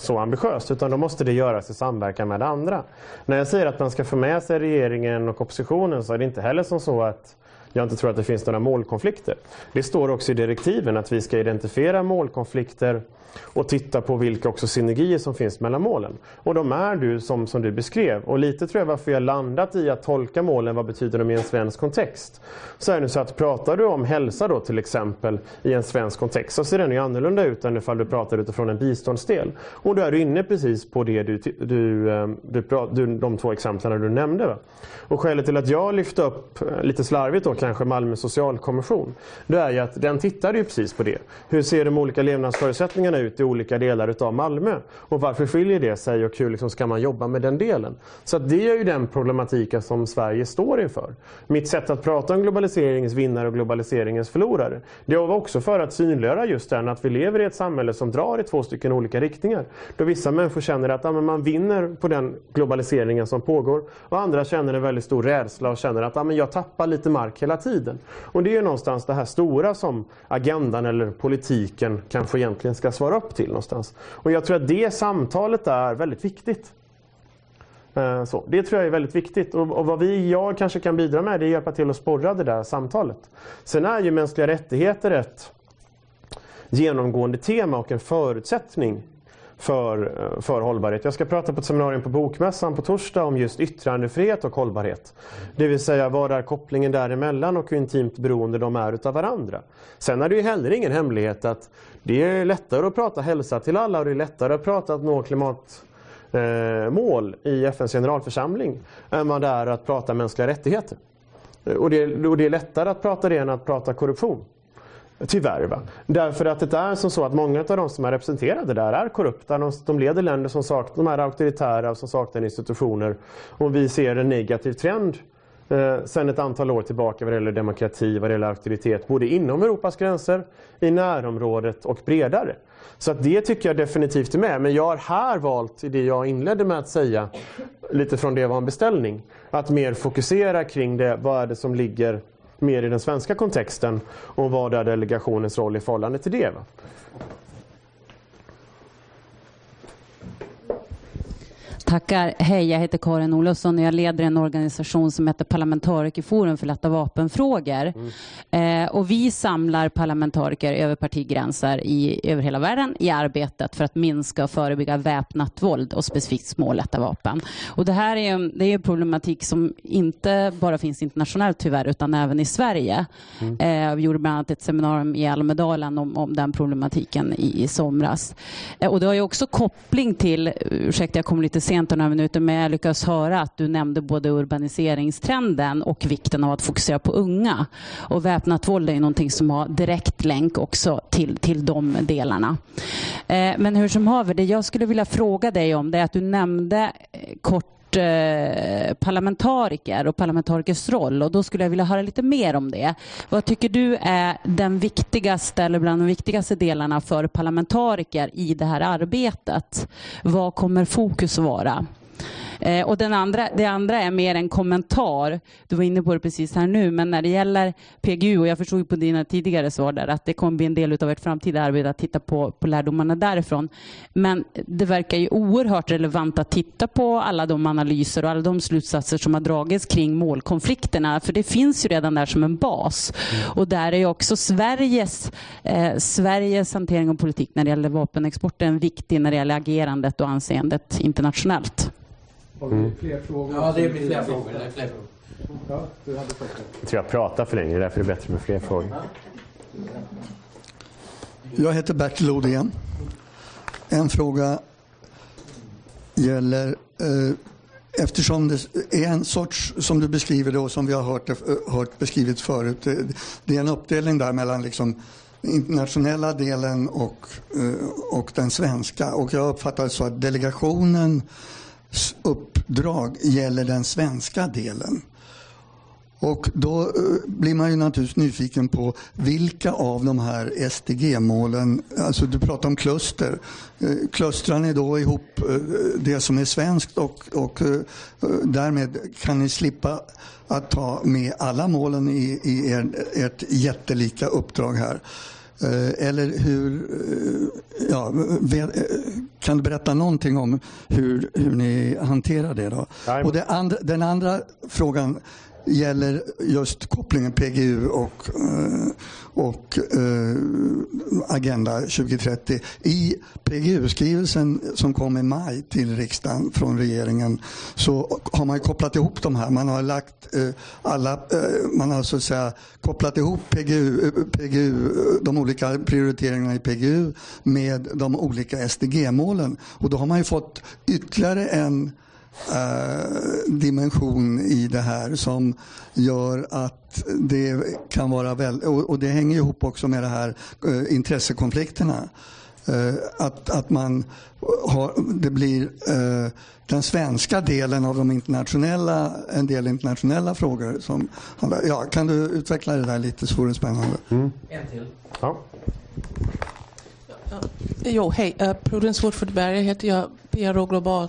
så ambitiöst utan då måste det göras i samverkan med andra. När jag säger att man ska få med sig regeringen och oppositionen så är det inte heller som så att jag inte tror att det finns några målkonflikter. Det står också i direktiven att vi ska identifiera målkonflikter och titta på vilka också synergier som finns mellan målen. Och de är du som, som du beskrev. Och lite tror jag varför jag landat i att tolka målen, vad betyder de i en svensk kontext? Så är det så att pratar du om hälsa då till exempel i en svensk kontext så ser den ju annorlunda ut än ifall du pratar utifrån en biståndsdel. Och då är du inne precis på det du, du, eh, du, du de två exemplen du nämnde. Va? Och skälet till att jag lyfte upp, eh, lite slarvigt då kanske, Malmö socialkommission. Det är ju att den tittar ju precis på det. Hur ser de olika levnadsförutsättningarna ut i olika delar utav Malmö? Och varför skiljer det sig och hur liksom ska man jobba med den delen? Så att det är ju den problematiken som Sverige står inför. Mitt sätt att prata om globaliseringens vinnare och globaliseringens förlorare. Det var också för att synliggöra just den att vi lever i ett samhälle som drar i två stycken olika riktningar. Då vissa människor känner att ja, man vinner på den globaliseringen som pågår och andra känner en väldigt stor rädsla och känner att ja, men jag tappar lite mark hela tiden. Och det är någonstans det här stora som agendan eller politiken kanske egentligen ska svara upp till någonstans. Och jag tror att det samtalet är väldigt viktigt. Eh, så, det tror jag är väldigt viktigt och, och vad vi, jag kanske kan bidra med det är att hjälpa till att sporra det där samtalet. Sen är ju mänskliga rättigheter ett genomgående tema och en förutsättning för, eh, för hållbarhet. Jag ska prata på ett seminarium på Bokmässan på torsdag om just yttrandefrihet och hållbarhet. Det vill säga vad är kopplingen däremellan och hur intimt beroende de är utav varandra. Sen är det ju heller ingen hemlighet att det är lättare att prata hälsa till alla och det är lättare att prata att nå klimatmål eh, mål i FNs generalförsamling än vad det är att prata mänskliga rättigheter. Och det, och det är lättare att prata det än att prata korruption. Tyvärr. Va? Därför att det är som så att många av de som är representerade där är korrupta. De, de leder länder som saknar, de är auktoritära och som saknar institutioner. Och vi ser en negativ trend eh, sedan ett antal år tillbaka vad det gäller demokrati, vad det gäller auktoritet. Både inom Europas gränser, i närområdet och bredare. Så att det tycker jag definitivt är med. Men jag har här valt, i det jag inledde med att säga, lite från det var en beställning, att mer fokusera kring det, vad är det som ligger mer i den svenska kontexten och vad är delegationens roll i förhållande till det. Tackar. Hej, jag heter Karin Olofsson och jag leder en organisation som heter Parlamentarikerforum för lätta vapenfrågor. Mm. Eh, och vi samlar parlamentariker över partigränser i, över hela världen i arbetet för att minska och förebygga väpnat våld och specifikt små lätta vapen. Och det här är, det är en problematik som inte bara finns internationellt tyvärr utan även i Sverige. Mm. Eh, vi gjorde bland annat ett seminarium i Almedalen om, om den problematiken i, i somras. Eh, och det har ju också koppling till, ursäkta jag kommer lite sent några minuter, men jag lyckas höra att du nämnde både urbaniseringstrenden och vikten av att fokusera på unga. Och väpnat våld är någonting som har direkt länk också till, till de delarna. Eh, men hur som haver, det jag skulle vilja fråga dig om det är att du nämnde eh, kort bort eh, parlamentariker och parlamentarikers roll och då skulle jag vilja höra lite mer om det. Vad tycker du är den viktigaste eller bland de viktigaste delarna för parlamentariker i det här arbetet? Vad kommer fokus vara? Eh, och den andra, det andra är mer en kommentar. Du var inne på det precis här nu, men när det gäller PGU, och jag förstod på dina tidigare svar där att det kommer bli en del av ert framtida arbete att titta på, på lärdomarna därifrån. Men det verkar ju oerhört relevant att titta på alla de analyser och alla de slutsatser som har dragits kring målkonflikterna, för det finns ju redan där som en bas. Mm. Och där är ju också Sveriges, eh, Sveriges hantering av politik när det gäller vapenexporten viktig när det gäller agerandet och anseendet internationellt. Har vi mm. fler frågor? Ja, det blir fler frågor. Det är fler frågor. Ja, du hade Jag tror jag pratar för länge, därför är det bättre med fler frågor. Jag heter Bertil Odén. en fråga gäller eh, Eftersom det är en sorts, som du beskriver det och som vi har hört, hört beskrivet förut, det är en uppdelning där mellan liksom internationella delen och, eh, och den svenska. Och jag uppfattar det så att delegationens uppdrag gäller den svenska delen. Och då eh, blir man ju naturligtvis nyfiken på vilka av de här SDG-målen, alltså du pratar om kluster. Eh, Klustrar ni då ihop eh, det som är svenskt och, och därmed kan ni slippa att ta med alla målen i, i er, ert jättelika uppdrag här. Eller hur, ja, kan du berätta någonting om hur, hur ni hanterar det? Då? Och det andra, den andra frågan gäller just kopplingen PGU och, eh, och eh, Agenda 2030. I PGU-skrivelsen som kom i maj till riksdagen från regeringen så har man kopplat ihop de här. Man har lagt eh, alla, eh, man har så att säga kopplat ihop PGU, eh, PGU, de olika prioriteringarna i PGU med de olika SDG-målen. Och då har man ju fått ytterligare en dimension i det här som gör att det kan vara väldigt, och, och, det hänger ihop också med det här eh, intressekonflikterna. Eh, att, att man har, det blir eh, den svenska delen av de internationella, en del internationella frågor som ja, Kan du utveckla det där lite så vore det spännande. Mm. En till. Ja. Jo, hej. Uh, Prudence Woodford-Berger heter jag, PRO Global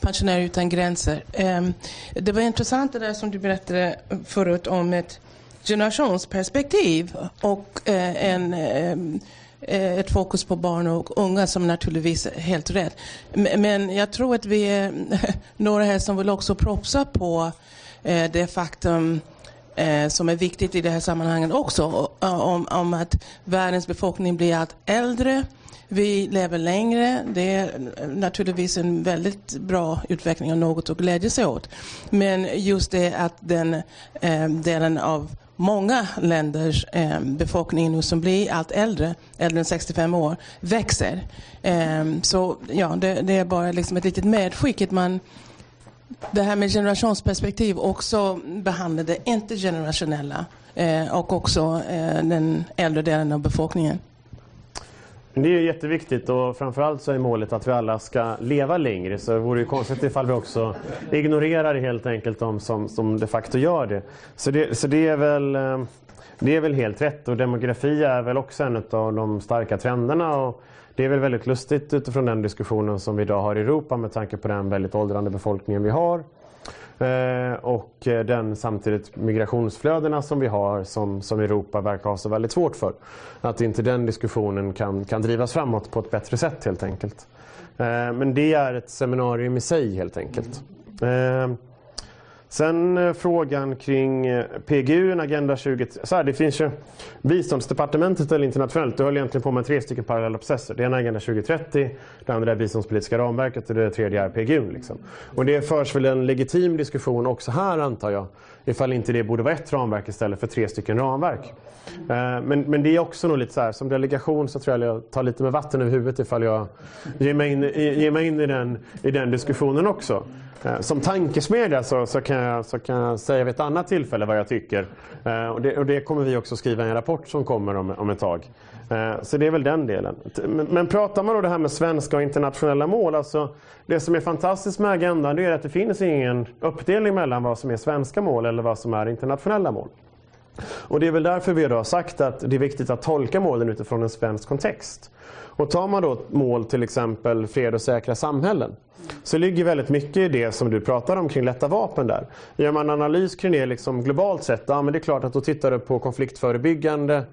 Pensionärer utan gränser. Ehm, det var intressant det där som du berättade förut om ett generationsperspektiv och eh, en, ehm, eh, ett fokus på barn och unga som naturligtvis är helt rätt. Men jag tror att vi är *laughs* några här som vill också propsa på eh, det faktum som är viktigt i det här sammanhanget också, om, om att världens befolkning blir allt äldre vi lever längre. Det är naturligtvis en väldigt bra utveckling och något att glädja sig åt. Men just det att den eh, delen av många länders eh, befolkning nu som blir allt äldre, äldre än 65 år, växer. Eh, så ja, det, det, är bara liksom ett litet medskick att man det här med generationsperspektiv också behandlar det intergenerationella eh, och också eh, den äldre delen av befolkningen. Det är jätteviktigt och framförallt så är målet att vi alla ska leva längre så det vore ju konstigt ifall vi också ignorerar helt enkelt de som, som de facto gör det. Så det, så det är väl eh, det är väl helt rätt och demografi är väl också en av de starka trenderna. Och det är väl väldigt lustigt utifrån den diskussionen som vi idag har i Europa med tanke på den väldigt åldrande befolkningen vi har. Och eh, den samtidigt migrationsflödena som vi har som, som Europa verkar ha så väldigt svårt för. Att inte den diskussionen kan, kan drivas framåt på ett bättre sätt helt enkelt. Eh, men det är ett seminarium i sig helt enkelt. Eh, Sen eh, frågan kring eh, PGU, en Agenda 20... Så här, det finns ju biståndsdepartementet eller internationellt, Du höll egentligen på med tre stycken parallella processer. Det ena är Agenda 2030, det andra är biståndspolitiska ramverket och det tredje är PGU. Liksom. Och det förs väl en legitim diskussion också här antar jag, ifall inte det borde vara ett ramverk istället för tre stycken ramverk. Eh, men, men det är också nog lite så här, som delegation så tror jag jag tar lite med vatten över huvudet ifall jag ger mig in, ger mig in i, den, i den diskussionen också. Eh, som tankesmedja så, så, kan jag, så kan jag säga vid ett annat tillfälle vad jag tycker. Eh, och det, och det kommer vi också skriva i en rapport som kommer om, om ett tag. Eh, så det är väl den delen. Men, men pratar man då det här med svenska och internationella mål. Alltså det som är fantastiskt med agendan det är att det finns ingen uppdelning mellan vad som är svenska mål eller vad som är internationella mål. Och det är väl därför vi har sagt att det är viktigt att tolka målen utifrån en svensk kontext. Och tar man då mål till exempel fred och säkra samhällen så ligger väldigt mycket i det som du pratar om kring lätta vapen där. Gör man analys kring det liksom globalt sett, ja men det är klart att då tittar du på konfliktförebyggande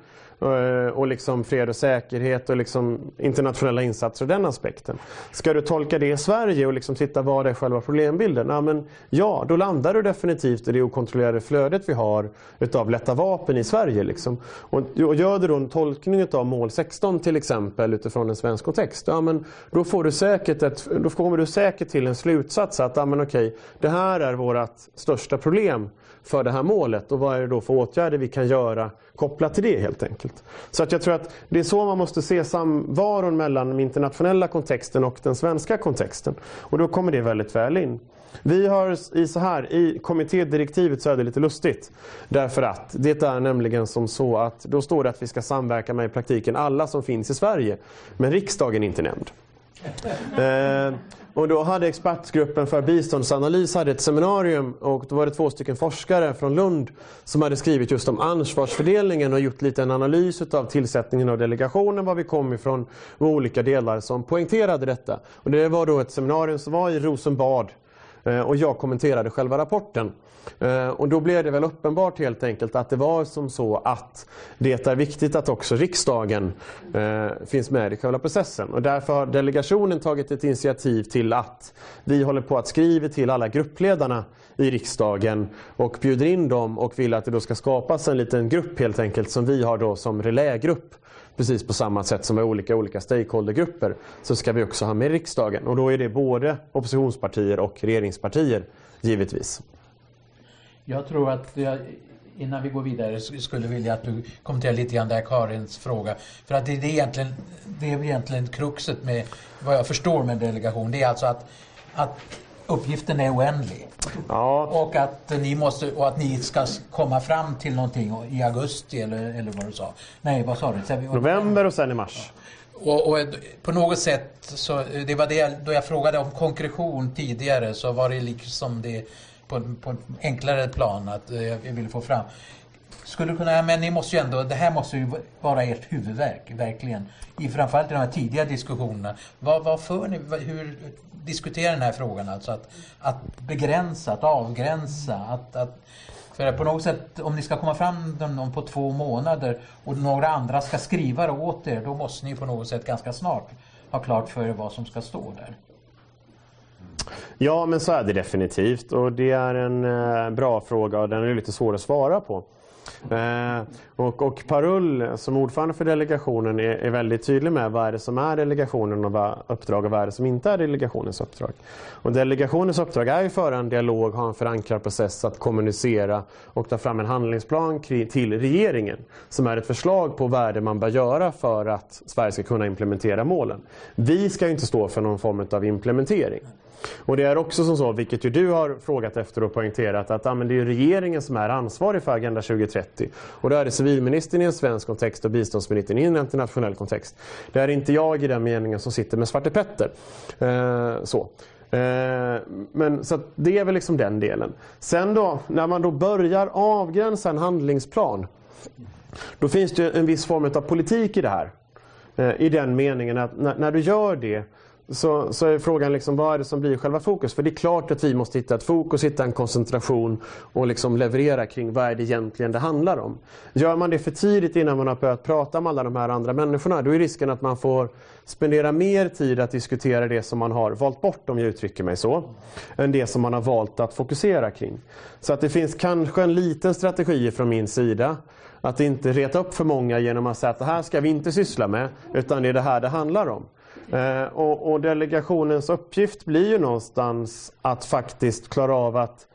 Eh, och liksom fred och säkerhet och liksom internationella insatser och den aspekten. Ska du tolka det i Sverige och liksom titta vad är själva problembilden? Ja, men ja, då landar du definitivt i det okontrollerade flödet vi har utav lätta vapen i Sverige. Liksom. Och, och gör du då en tolkning av mål 16 till exempel utifrån en svensk kontext, ja, men då, får du säkert ett, då kommer du säkert till en slutsats att ja, men okej, det här är vårt största problem för det här målet och vad är det då för åtgärder vi kan göra kopplat till det helt enkelt. Så att jag tror att det är så man måste se samvaron mellan den internationella kontexten och den svenska kontexten. Och då kommer det väldigt väl in. Vi har i så här, i kommittédirektivet så är det lite lustigt. Därför att det är nämligen som så att då står det att vi ska samverka med i praktiken alla som finns i Sverige. Men riksdagen är inte nämnd. Eh, och då hade expertgruppen för biståndsanalys hade ett seminarium och då var det två stycken forskare från Lund som hade skrivit just om ansvarsfördelningen och gjort lite en analys av tillsättningen av delegationen, var vi kom ifrån och olika delar som poängterade detta. Och det var då ett seminarium som var i Rosenbad Eh, Eh, och jag kommenterade själva rapporten. Eh, och då blev det väl uppenbart helt enkelt att det var som så att det är viktigt att också riksdagen eh, finns med i själva processen. Och därför har delegationen tagit ett initiativ till att vi håller på att skriva till alla gruppledarna i riksdagen och bjuder in dem och vill att det då ska skapas en liten grupp helt enkelt som vi har då som relägrupp precis på samma sätt som med olika, olika stakeholdergrupper så ska vi också ha med riksdagen. Och då är det både oppositionspartier och regeringspartier givetvis. Jag tror att jag, innan vi går vidare skulle vilja att du kommenterar lite grann där Karins fråga. För att det är egentligen, det är egentligen kruxet med vad jag förstår med delegation. Det är alltså att, att uppgiften är oändlig. Ja. Och, att ni måste, och att ni ska komma fram till någonting i augusti eller, eller vad du sa. Nej, vad sa du? November och sen i mars. Och, och, på något sätt, så, det var det då jag frågade om konkretion tidigare så var det liksom det på, på en enklare plan att eh, jag ville få fram. Skulle kunna, men ni måste ju ändå, det här måste ju vara ert huvudverk, verkligen. I framförallt i de här tidiga diskussionerna. Vad, vad för ni, hur diskuterar den här frågan alltså? Att, att begränsa, att avgränsa, att, att för på något sätt, om ni ska komma fram på två månader och några andra ska skriva det åt er, då måste ni på något sätt ganska snart ha klart för er vad som ska stå där. Ja, men så är det definitivt och det är en eh, bra fråga och den är lite svår att svara på. Eh, och, och Parull som ordförande för delegationen är, är, väldigt tydlig med vad är det som är delegationen och vad uppdrag och vad är det som inte är delegationens uppdrag. Och delegationens uppdrag är att föra en dialog, ha en förankrad process att kommunicera och ta fram en handlingsplan till regeringen som är ett förslag på vad det man bör göra för att Sverige ska kunna implementera målen. Vi ska inte stå för någon form av implementering. Och det är också som så, vilket ju du har frågat efter och poängterat, att ja, men det är regeringen som är ansvarig för Agenda 2030. Och då är det civilministern i en svensk kontext och biståndsministern i en internationell kontext. Det är inte jag i den meningen som sitter med Svarte Petter. Eh, så. Eh, men, så det är väl liksom den delen. Sen då, när man då börjar avgränsa en handlingsplan, då finns det en viss form av politik i det här. Eh, I den meningen att när, när du gör det så, så är frågan liksom, vad är det som blir själva fokus? För det är klart att vi måste hitta ett fokus, hitta en koncentration och liksom leverera kring vad är det egentligen det handlar om. Gör man det för tidigt innan man har börjat prata med alla de här andra människorna, då är risken att man får spendera mer tid att diskutera det som man har valt bort, om jag uttrycker mig så, än det som man har valt att fokusera kring. Så att det finns kanske en liten strategi från min sida att inte reta upp för många genom att säga att det här ska vi inte syssla med, utan det är det här det handlar om. Eh, och, och, delegationens uppgift blir ju någonstans att faktiskt klara av att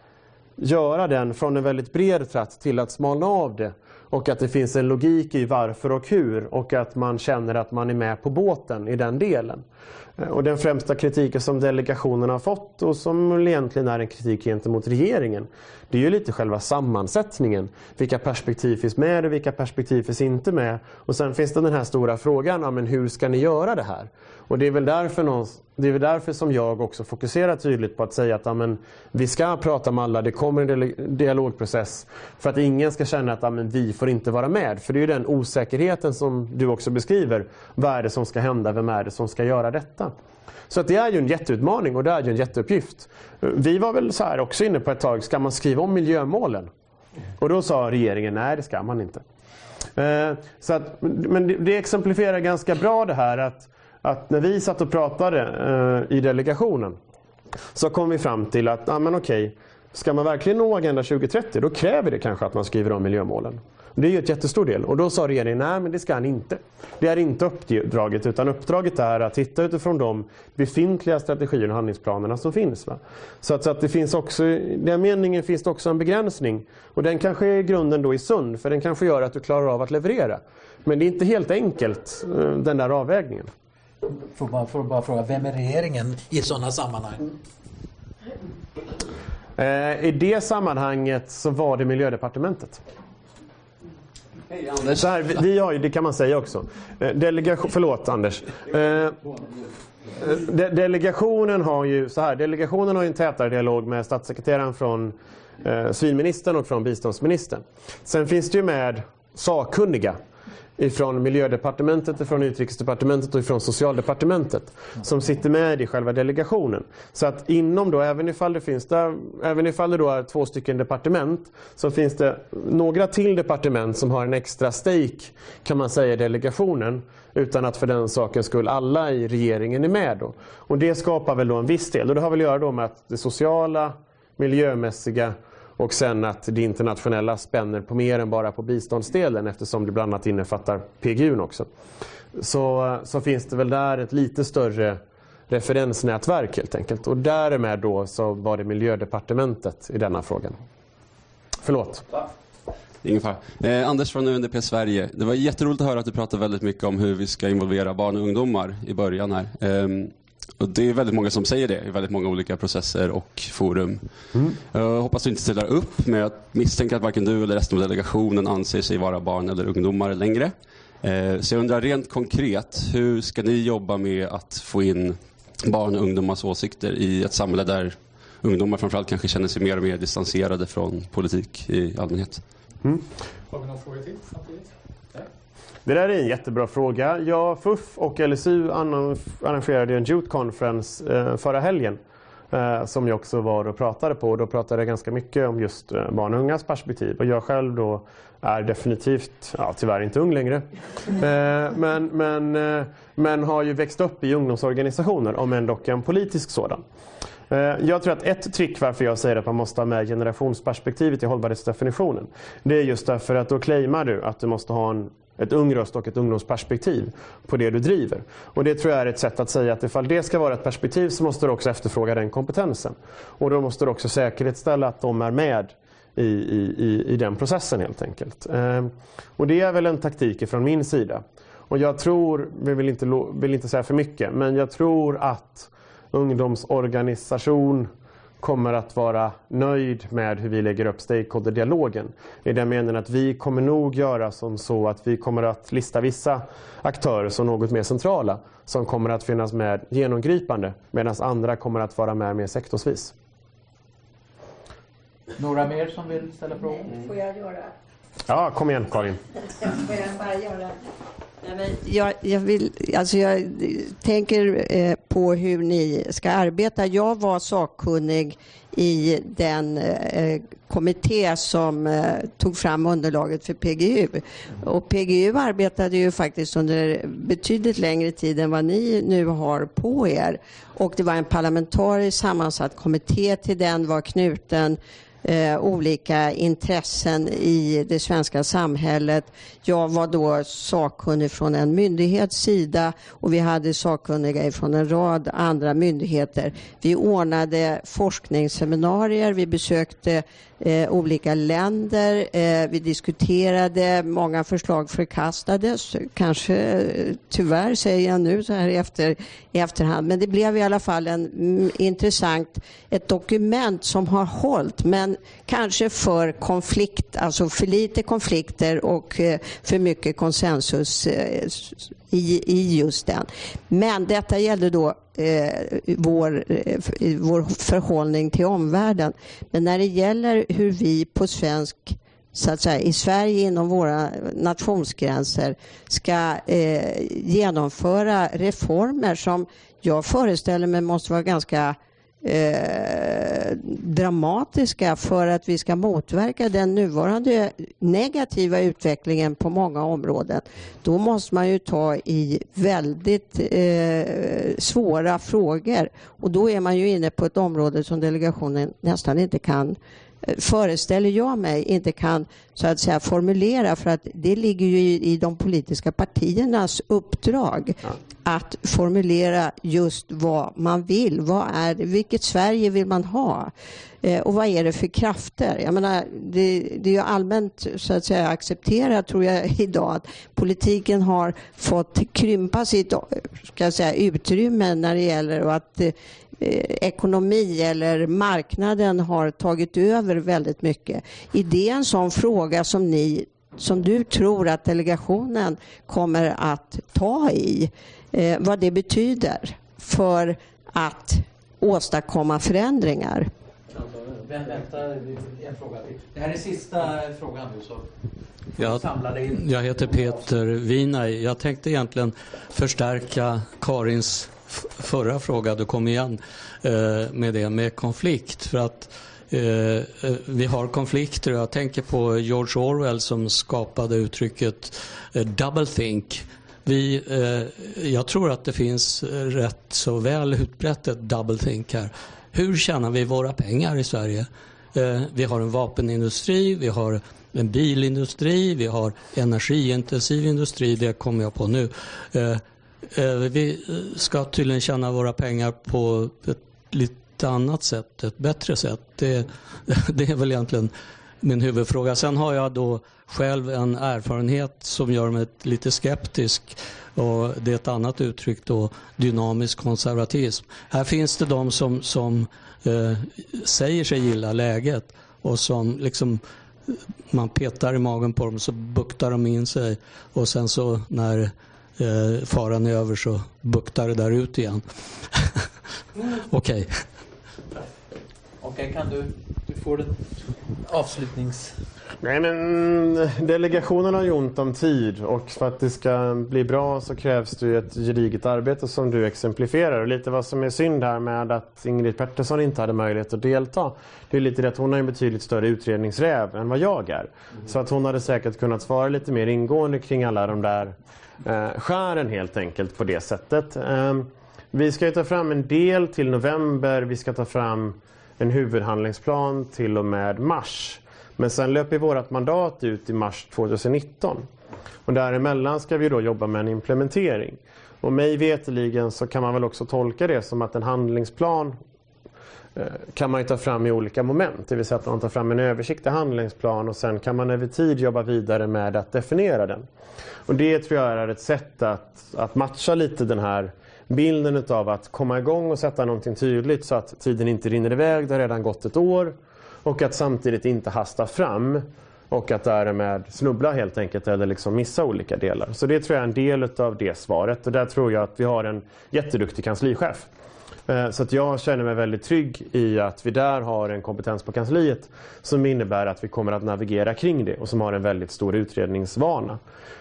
göra den från en väldigt bred tratt till att smalna av det. Och att det finns en logik i varför och hur och att man känner att man är med på båten i den delen. Eh, och den främsta kritiken som delegationen har fått och som egentligen är en kritik gentemot regeringen det är ju lite själva sammansättningen. Vilka perspektiv finns med och vilka perspektiv finns inte med? Och sen finns det den här stora frågan, ja, men hur ska ni göra det här? Och det är väl därför, det är väl därför som jag också fokuserar tydligt på att säga att amen, vi ska prata med alla, det kommer en dialogprocess. För att ingen ska känna att amen, vi får inte vara med. För det är ju den osäkerheten som du också beskriver. Vad är det som ska hända? Vem är det som ska göra detta? Så att det är ju en jätteutmaning och det är ju en jätteuppgift. Vi var väl så här också inne på ett tag, ska man skriva om miljömålen? Och då sa regeringen, nej det ska man inte. Eh, så att, men det exemplifierar ganska bra det här att, att när vi satt och pratade eh, i delegationen så kom vi fram till att, ah, men okej, ska man verkligen nå Agenda 2030 då kräver det kanske att man skriver om miljömålen. Det är ju ett jättestor del. Och då sa regeringen, nej men det ska han inte. Det är inte uppdraget, utan uppdraget är att titta utifrån de befintliga strategierna och handlingsplanerna som finns. Va? Så, att, så att det finns också, i den meningen finns det också en begränsning. Och den kanske i grunden då är sund, för den kanske gör att du klarar av att leverera. Men det är inte helt enkelt, eh, den där avvägningen. Får bara, får bara fråga, vem är regeringen i sådana sammanhang? Eh, I det sammanhanget så var det miljödepartementet. Hej Så här, vi, vi har ju, det kan man säga också. Eh, Delegation, förlåt Anders. Eh, de, delegationen har ju så här, delegationen har ju en tätare dialog med statssekreteraren från eh, civilministern och från biståndsministern. Sen finns det ju med sakkunniga ifrån miljödepartementet, ifrån utrikesdepartementet och ifrån socialdepartementet som sitter med i själva delegationen. Så att inom då, även ifall det finns där, även ifall det då är två stycken departement så finns det några till departement som har en extra stake kan man säga i delegationen utan att för den sakens skull alla i regeringen är med då. Och det skapar väl då en viss del och det har väl att göra då med att det sociala, miljömässiga och sen att det internationella spänner på mer än bara på biståndsdelen eftersom det bland annat innefattar PGU också. Så, så finns det väl där ett lite större referensnätverk helt enkelt. Och därmed då så var det miljödepartementet i denna frågan. Förlåt. Ingen fara. Eh, Anders från UNDP Sverige. Det var jätteroligt att höra att du pratade väldigt mycket om hur vi ska involvera barn och ungdomar i början här. Eh, och det är väldigt många som säger det i väldigt många olika processer och forum. Mm. Jag hoppas du inte ställer upp, men jag misstänker att varken du eller resten av delegationen anser sig vara barn eller ungdomar längre. Eh, så jag undrar rent konkret, hur ska ni jobba med att få in barn och ungdomars åsikter i ett samhälle där ungdomar framförallt kanske känner sig mer och mer distanserade från politik i allmänhet? Mm. Har vi någon fråga till samtidigt? Det där är en jättebra fråga. Jag, FUF och LSU arrangerade en Youth Conference eh, förra helgen eh, som jag också var och pratade på. Då pratade jag ganska mycket om just eh, barn och ungas perspektiv. Och jag själv då är definitivt, ja, tyvärr inte ung längre, eh, men, men, eh, men har ju växt upp i ungdomsorganisationer, om än dock en politisk sådan. Eh, jag tror att ett trick varför jag säger att man måste ha med generationsperspektivet i hållbarhetsdefinitionen. Det är just därför att då claimar du att du måste ha en ett ungröst och ett ungdomsperspektiv på det du driver. Och det tror jag är ett sätt att säga att ifall det ska vara ett perspektiv så måste du också efterfråga den kompetensen. Och då måste du också säkerhetsställa att de är med i, i, i den processen helt enkelt. Ehm, och det är väl en taktik från min sida. Och jag tror, vi vill inte, vill inte säga för mycket, men jag tror att ungdomsorganisation kommer att vara nöjd med hur vi lägger upp stakeholder-dialogen. I den meningen att vi kommer nog göra som så att vi kommer att lista vissa aktörer som något mer centrala som kommer att finnas med genomgripande medan andra kommer att vara med mer sektorsvis. Några mer som vill ställa frågor? Får jag göra? Ja, kom igen Karin. *laughs* Får jag bara göra jag, jag, vill, alltså jag tänker eh, på hur ni ska arbeta. Jag var sakkunnig i den eh, kommitté som eh, tog fram underlaget för PGU. Och PGU arbetade ju faktiskt under betydligt längre tid än vad ni nu har på er. Och det var en parlamentariskt sammansatt kommitté till den var knuten eh, olika intressen i det svenska samhället. Jag var då sakkunnig från en myndighets sida och vi hade sakkunniga från en rad andra myndigheter. Vi ordnade forskningsseminarier, vi besökte eh, olika länder. Eh, vi diskuterade, många förslag förkastades. Kanske, tyvärr säger jag nu så här i, efter, i efterhand, men det blev i alla fall en mm, intressant, ett dokument som har hållit, men kanske för konflikt, alltså för lite konflikter och eh, för mycket konsensus eh, i, i just den. Men detta gällde då eh, vår, eh, vår förhållning till omvärlden. Men när det gäller hur vi på svensk så att säga, i Sverige inom våra nationsgränser ska eh, genomföra reformer som jag föreställer mig måste vara ganska eh, dramatiska för att vi ska motverka den nuvarande negativa utvecklingen på många områden. Då måste man ju ta i väldigt eh, svåra frågor och då är man ju inne på ett område som delegationen nästan inte kan föreställer jag mig, inte kan så att säga formulera för att det ligger ju i, i de politiska partiernas uppdrag ja. att formulera just vad man vill. Vad är Vilket Sverige vill man ha? Eh, och vad är det för krafter? Jag menar, det, det är ju allmänt så att säga accepterat tror jag *laughs* idag att politiken har fått krympa sitt ska jag säga, utrymme när det gäller att eh, ekonomi eller marknaden har tagit över väldigt mycket. Är det en sån fråga som ni som du tror att delegationen kommer att ta i? Eh, vad det betyder för att åstadkomma förändringar? Vänta en fråga till. Det här är sista frågan nu så jag, jag heter Peter Winaj. Jag tänkte egentligen förstärka Karins förra fråga, du kom igen eh, med det med konflikt. För att eh, eh vi har konflikter. Jag tänker på George Orwell som skapade uttrycket eh, double think. Vi, eh, jag tror att det finns rätt så väl utbrett ett double think här. Hur tjänar vi våra pengar i Sverige? vi har en vapenindustri, vi har en bilindustri, vi har energiintensiv industri, det kommer jag på nu. Eh, vi eh, ska tydligen tjäna våra pengar på ett lite annat sätt, ett bättre sätt. Det, *laughs* det är väl egentligen min huvudfråga. Sen har jag då själv en erfarenhet som gör mig lite skeptisk och det är ett annat uttryck då, dynamisk konservatism. Här finns det de som, som eh, säger sig gilla läget och som liksom eh, man petar i magen på dem så buktar de in sig och sen så när eh, faran är över så buktar det där ut igen. *laughs* Okej. Okej, okay, kan du, du får en avslutnings... Nej men delegationen har ju ont om tid och för att det ska bli bra så krävs det ju ett gediget arbete som du exemplifierar. Och lite vad som är synd här med att Ingrid Pettersson inte hade möjlighet att delta. Det är lite det att hon har en betydligt större utredningsräv än vad jag är. Så att hon hade säkert kunnat svara lite mer ingående kring alla de där eh, Eh, skären helt enkelt på det sättet. Ehm, vi ska ta fram en del till november. Vi ska ta fram en huvudhandlingsplan till och med mars. Men sen löper vårt mandat ut i mars 2019. Och däremellan ska vi då jobba med en implementering. Och mig veteligen så kan man väl också tolka det som att en handlingsplan Eh, kan man ta fram i olika moment. Det vill säga att man tar fram en översiktlig handlingsplan och sen kan man över tid jobba vidare med att definiera den. Och det tror jag är ett sätt att, att matcha lite den här bilden av att komma igång och sätta någonting tydligt så att tiden inte rinner iväg. Det har redan gått ett år. Och att samtidigt inte hasta fram och att därmed snubbla helt enkelt eller liksom missa olika delar. Så det tror jag är en del av det svaret och där tror jag att vi har en jätteduktig kanslichef. Eh, så att jag känner mig väldigt trygg i att vi där har en kompetens på kansliet som innebär att vi kommer att navigera kring det och som har en väldigt stor utredningsvana.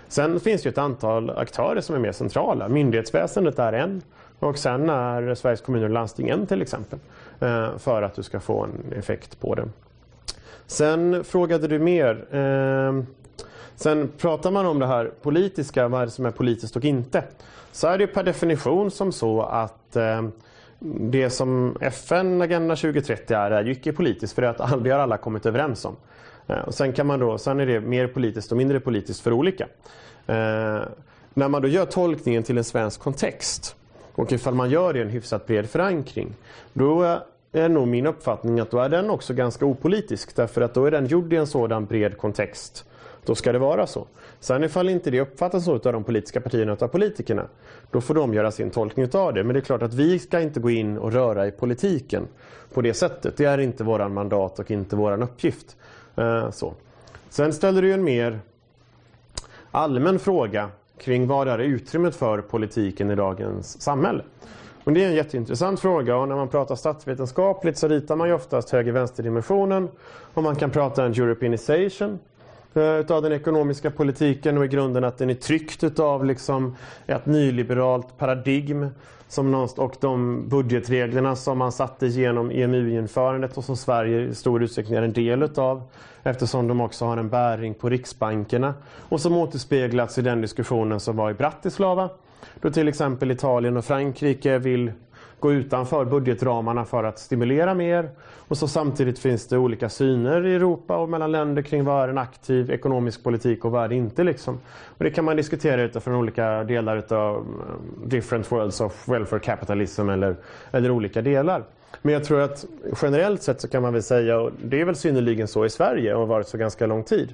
Sen finns det ett antal aktörer som är mer centrala. Myndighetsväsendet är en och sen är Sveriges kommuner och landsting en till exempel. Eh, för att du ska få en effekt på det. Sen frågade du mer. Eh, sen pratar man om det här politiska, vad är det som är politiskt och inte. Så är det per definition som så att det som FN Agenda 2030 är, är ju icke-politiskt för det, att det har alla kommit överens om. Eh, och sen, kan man då, sen är det mer politiskt och mindre politiskt för olika. Eh, när man då gör tolkningen till en svensk kontext och ifall man gör det i en hyfsat bred förankring då eh, är nog min uppfattning att då är den också ganska opolitisk därför att då är den gjord i en sådan bred kontext. Då ska det vara så. Sen ifall inte det uppfattas så av de politiska partierna och av politikerna, då får de göra sin tolkning av det. Men det är klart att vi ska inte gå in och röra i politiken på det sättet. Det är inte våran mandat och inte våran uppgift. Eh, så. Sen ställer du en mer allmän fråga kring vad är utrymmet för politiken i dagens samhälle. Och det är en jätteintressant fråga och när man pratar statsvetenskapligt så ritar man ju oftast höger-vänster-dimensionen och man kan prata en Europeanization Eh, utav den ekonomiska politiken och i grunden att den är tryckt utav liksom ett nyliberalt paradigm som och de budgetreglerna som man satte genom EMU-införandet och som Sverige i stor utsträckning är en del utav eftersom de också har en bäring på riksbankerna och som återspeglats i den diskussionen som var i Bratislava då till exempel Italien och Frankrike vill gå utanför budgetramarna för att stimulera mer. Och så samtidigt finns det olika syner i Europa och mellan länder kring vad är en aktiv ekonomisk politik och vad är det inte. Liksom. Och det kan man diskutera utifrån olika delar av eh, different worlds of welfare capitalism eller, eller olika delar. Men jag tror att generellt sett så kan man väl säga, och det är väl synnerligen så i Sverige och har varit så ganska lång tid,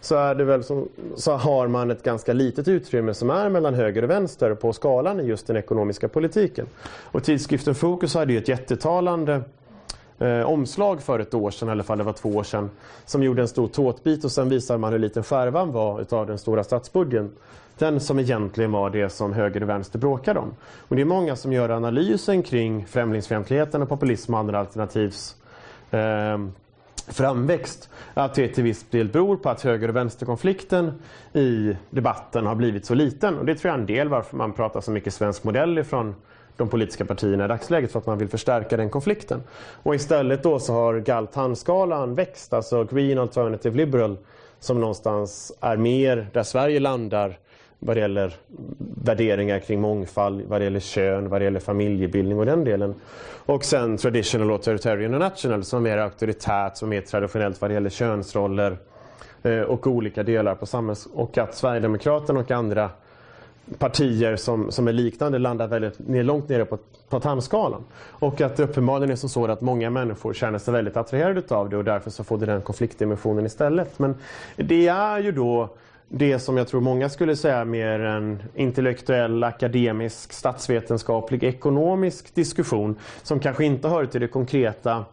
så, är det väl som, så har man ett ganska litet utrymme som är mellan höger och vänster på skalan i just den ekonomiska politiken. Och tidskriften Fokus hade ju ett jättetalande eh, omslag för ett år sedan, eller fall det var två år sedan, som gjorde en stor tårtbit och sen visar man hur liten skärvan var utav den stora statsbudgeten. Den som egentligen var det som höger och vänster bråkade om. Och det är många som gör analysen kring främlingsfientligheten och populism och andra alternativs eh, framväxt. Att det till viss del beror på att höger och vänsterkonflikten i debatten har blivit så liten. Och det tror jag är en del varför man pratar så mycket svensk modell ifrån de politiska partierna i dagsläget för att man vill förstärka den konflikten. Och istället då så har Galtan-skalan växt, alltså Green Alternative Liberal, som någonstans är mer där Sverige landar vad det gäller värderingar kring mångfald, vad det gäller kön, vad det gäller familjebildning och den delen. Och sen traditional authoritarian och national som är mer auktoritärt, som är mer traditionellt vad det gäller könsroller eh, och olika delar på samhälls... Och att Sverigedemokraterna och andra partier som, som är liknande landar väldigt ner, långt nere på, på tandskalan. Och att det uppenbarligen är så att många människor känner sig väldigt attraherade av det och därför så får det den konfliktdimensionen istället. Men det är ju då det som jag tror många skulle säga mer en intellektuell, akademisk, statsvetenskaplig, ekonomisk diskussion som kanske inte hör till det konkreta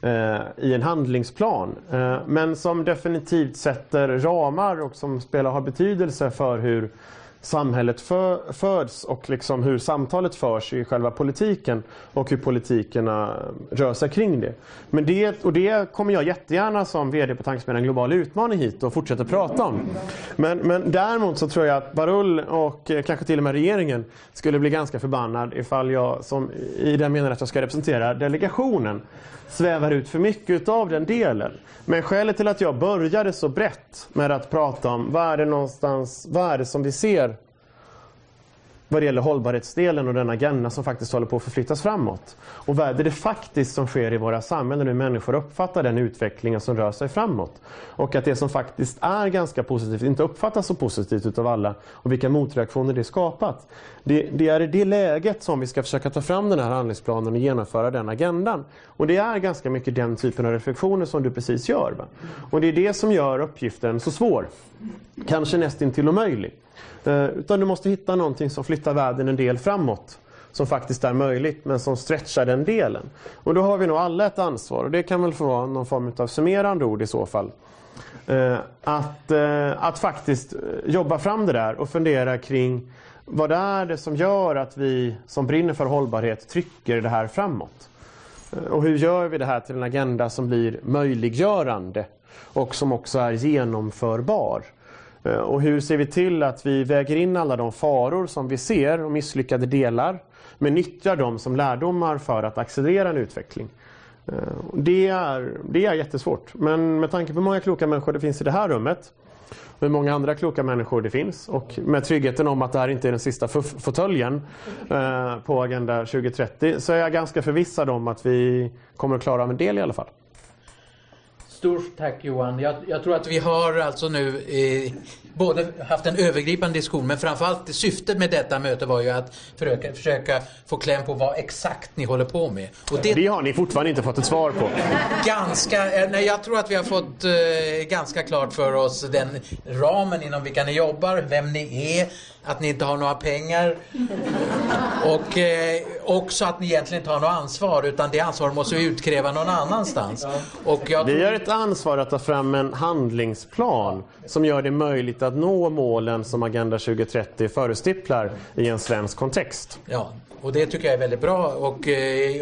eh, i en handlingsplan. Eh, men som definitivt sätter ramar och som spelar, har betydelse för hur samhället för, föds och liksom hur samtalet förs i själva politiken och hur politikerna rör sig kring det. Men det, och det kommer jag jättegärna som VD på Tankesmedjan Global Utmaning hit och fortsätta prata om. Men, men däremot så tror jag att Barull och eh, kanske till och med regeringen skulle bli ganska förbannad ifall jag, som, i den meningen att jag ska representera delegationen, svävar ut för mycket av den delen. Men skälet till att jag började så brett med att prata om vad är det någonstans, vad är det som vi ser vad det gäller hållbarhetsdelen och den agenda som faktiskt håller på att förflyttas framåt. Och vad är det faktiskt som sker i våra samhällen, hur människor uppfattar den utvecklingen som rör sig framåt. Och att det som faktiskt är ganska positivt inte uppfattas så positivt utav alla och vilka motreaktioner det skapat. Det, det är i det läget som vi ska försöka ta fram den här handlingsplanen och genomföra den agendan. Och det är ganska mycket den typen av reflektioner som du precis gör. Va? Och det är det som gör uppgiften så svår. Kanske nästintill omöjlig. Utan du måste hitta någonting som flyttar världen en del framåt. Som faktiskt är möjligt men som stretchar den delen. Och då har vi nog alla ett ansvar och det kan väl få vara någon form av summerande ord i så fall. Eh, att, eh, att faktiskt eh, jobba fram det där och fundera kring vad det är det som gör att vi som brinner för hållbarhet trycker det här framåt. Eh, och hur gör vi det här till en agenda som blir möjliggörande och som också är genomförbar. Eh, och hur ser vi till att vi väger in alla de faror som vi ser och misslyckade delar men nyttjar dem som lärdomar för att accelerera en utveckling. Eh, det är, det är jättesvårt men med tanke på hur många kloka människor det finns i det här rummet och hur många andra kloka människor det finns och med tryggheten om att det här inte är den sista fåtöljen eh, på Agenda 2030 så är jag ganska förvissad om att vi kommer att klara av en del i alla fall. Stort tack Johan. Jag, jag, tror att vi har alltså nu eh, både haft en övergripande diskussion men framförallt syftet med detta möte var ju att försöka, försöka få kläm på vad exakt ni håller på med. Och det, det har ni fortfarande inte fått ett svar på. Ganska, eh, nej, jag tror att vi har fått eh, ganska klart för oss den ramen inom vilka ni jobbar, vem ni är, att ni inte har några pengar och eh, också att ni egentligen inte har något ansvar utan det ansvaret måste vi utkräva någon annanstans. Och jag vi har ett ansvar att ta fram en handlingsplan som gör det möjligt att nå målen som Agenda 2030 förestipplar i en svensk kontext. Ja, och det tycker jag är väldigt bra och eh,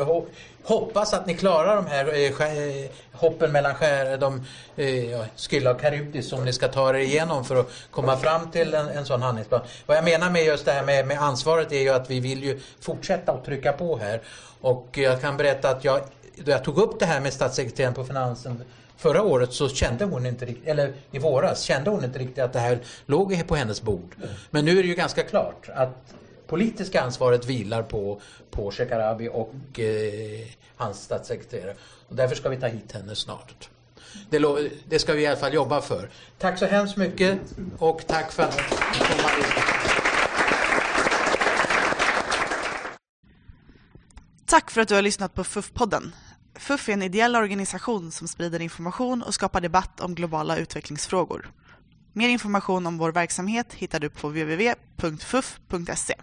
hoppas att ni klarar de här eh, hoppen mellan skär, de eh, Skylla och Karybdis som ni ska ta er igenom för att komma fram till en, en sån handlingsplan. Vad jag menar med just det här med, med ansvaret är ju att vi vill ju fortsätta att trycka på här. Och jag kan berätta att jag, då jag tog upp det här med statssekreteraren på finansen Förra året så kände hon inte riktigt, eller i våras kände hon inte riktigt att det här låg på hennes bord. Men nu är det ju ganska klart att politiska ansvaret vilar på, på Shekarabi och eh, hans statssekreterare. Och därför ska vi ta hit henne snart. Det, det, ska vi i alla fall jobba för. Tack så hemskt mycket och tack för att ni kom Tack för att du har lyssnat på FUF-podden. FUF är en ideell organisation som sprider information och skapar debatt om globala utvecklingsfrågor. Mer information om vår verksamhet hittar du på www.fuf.se.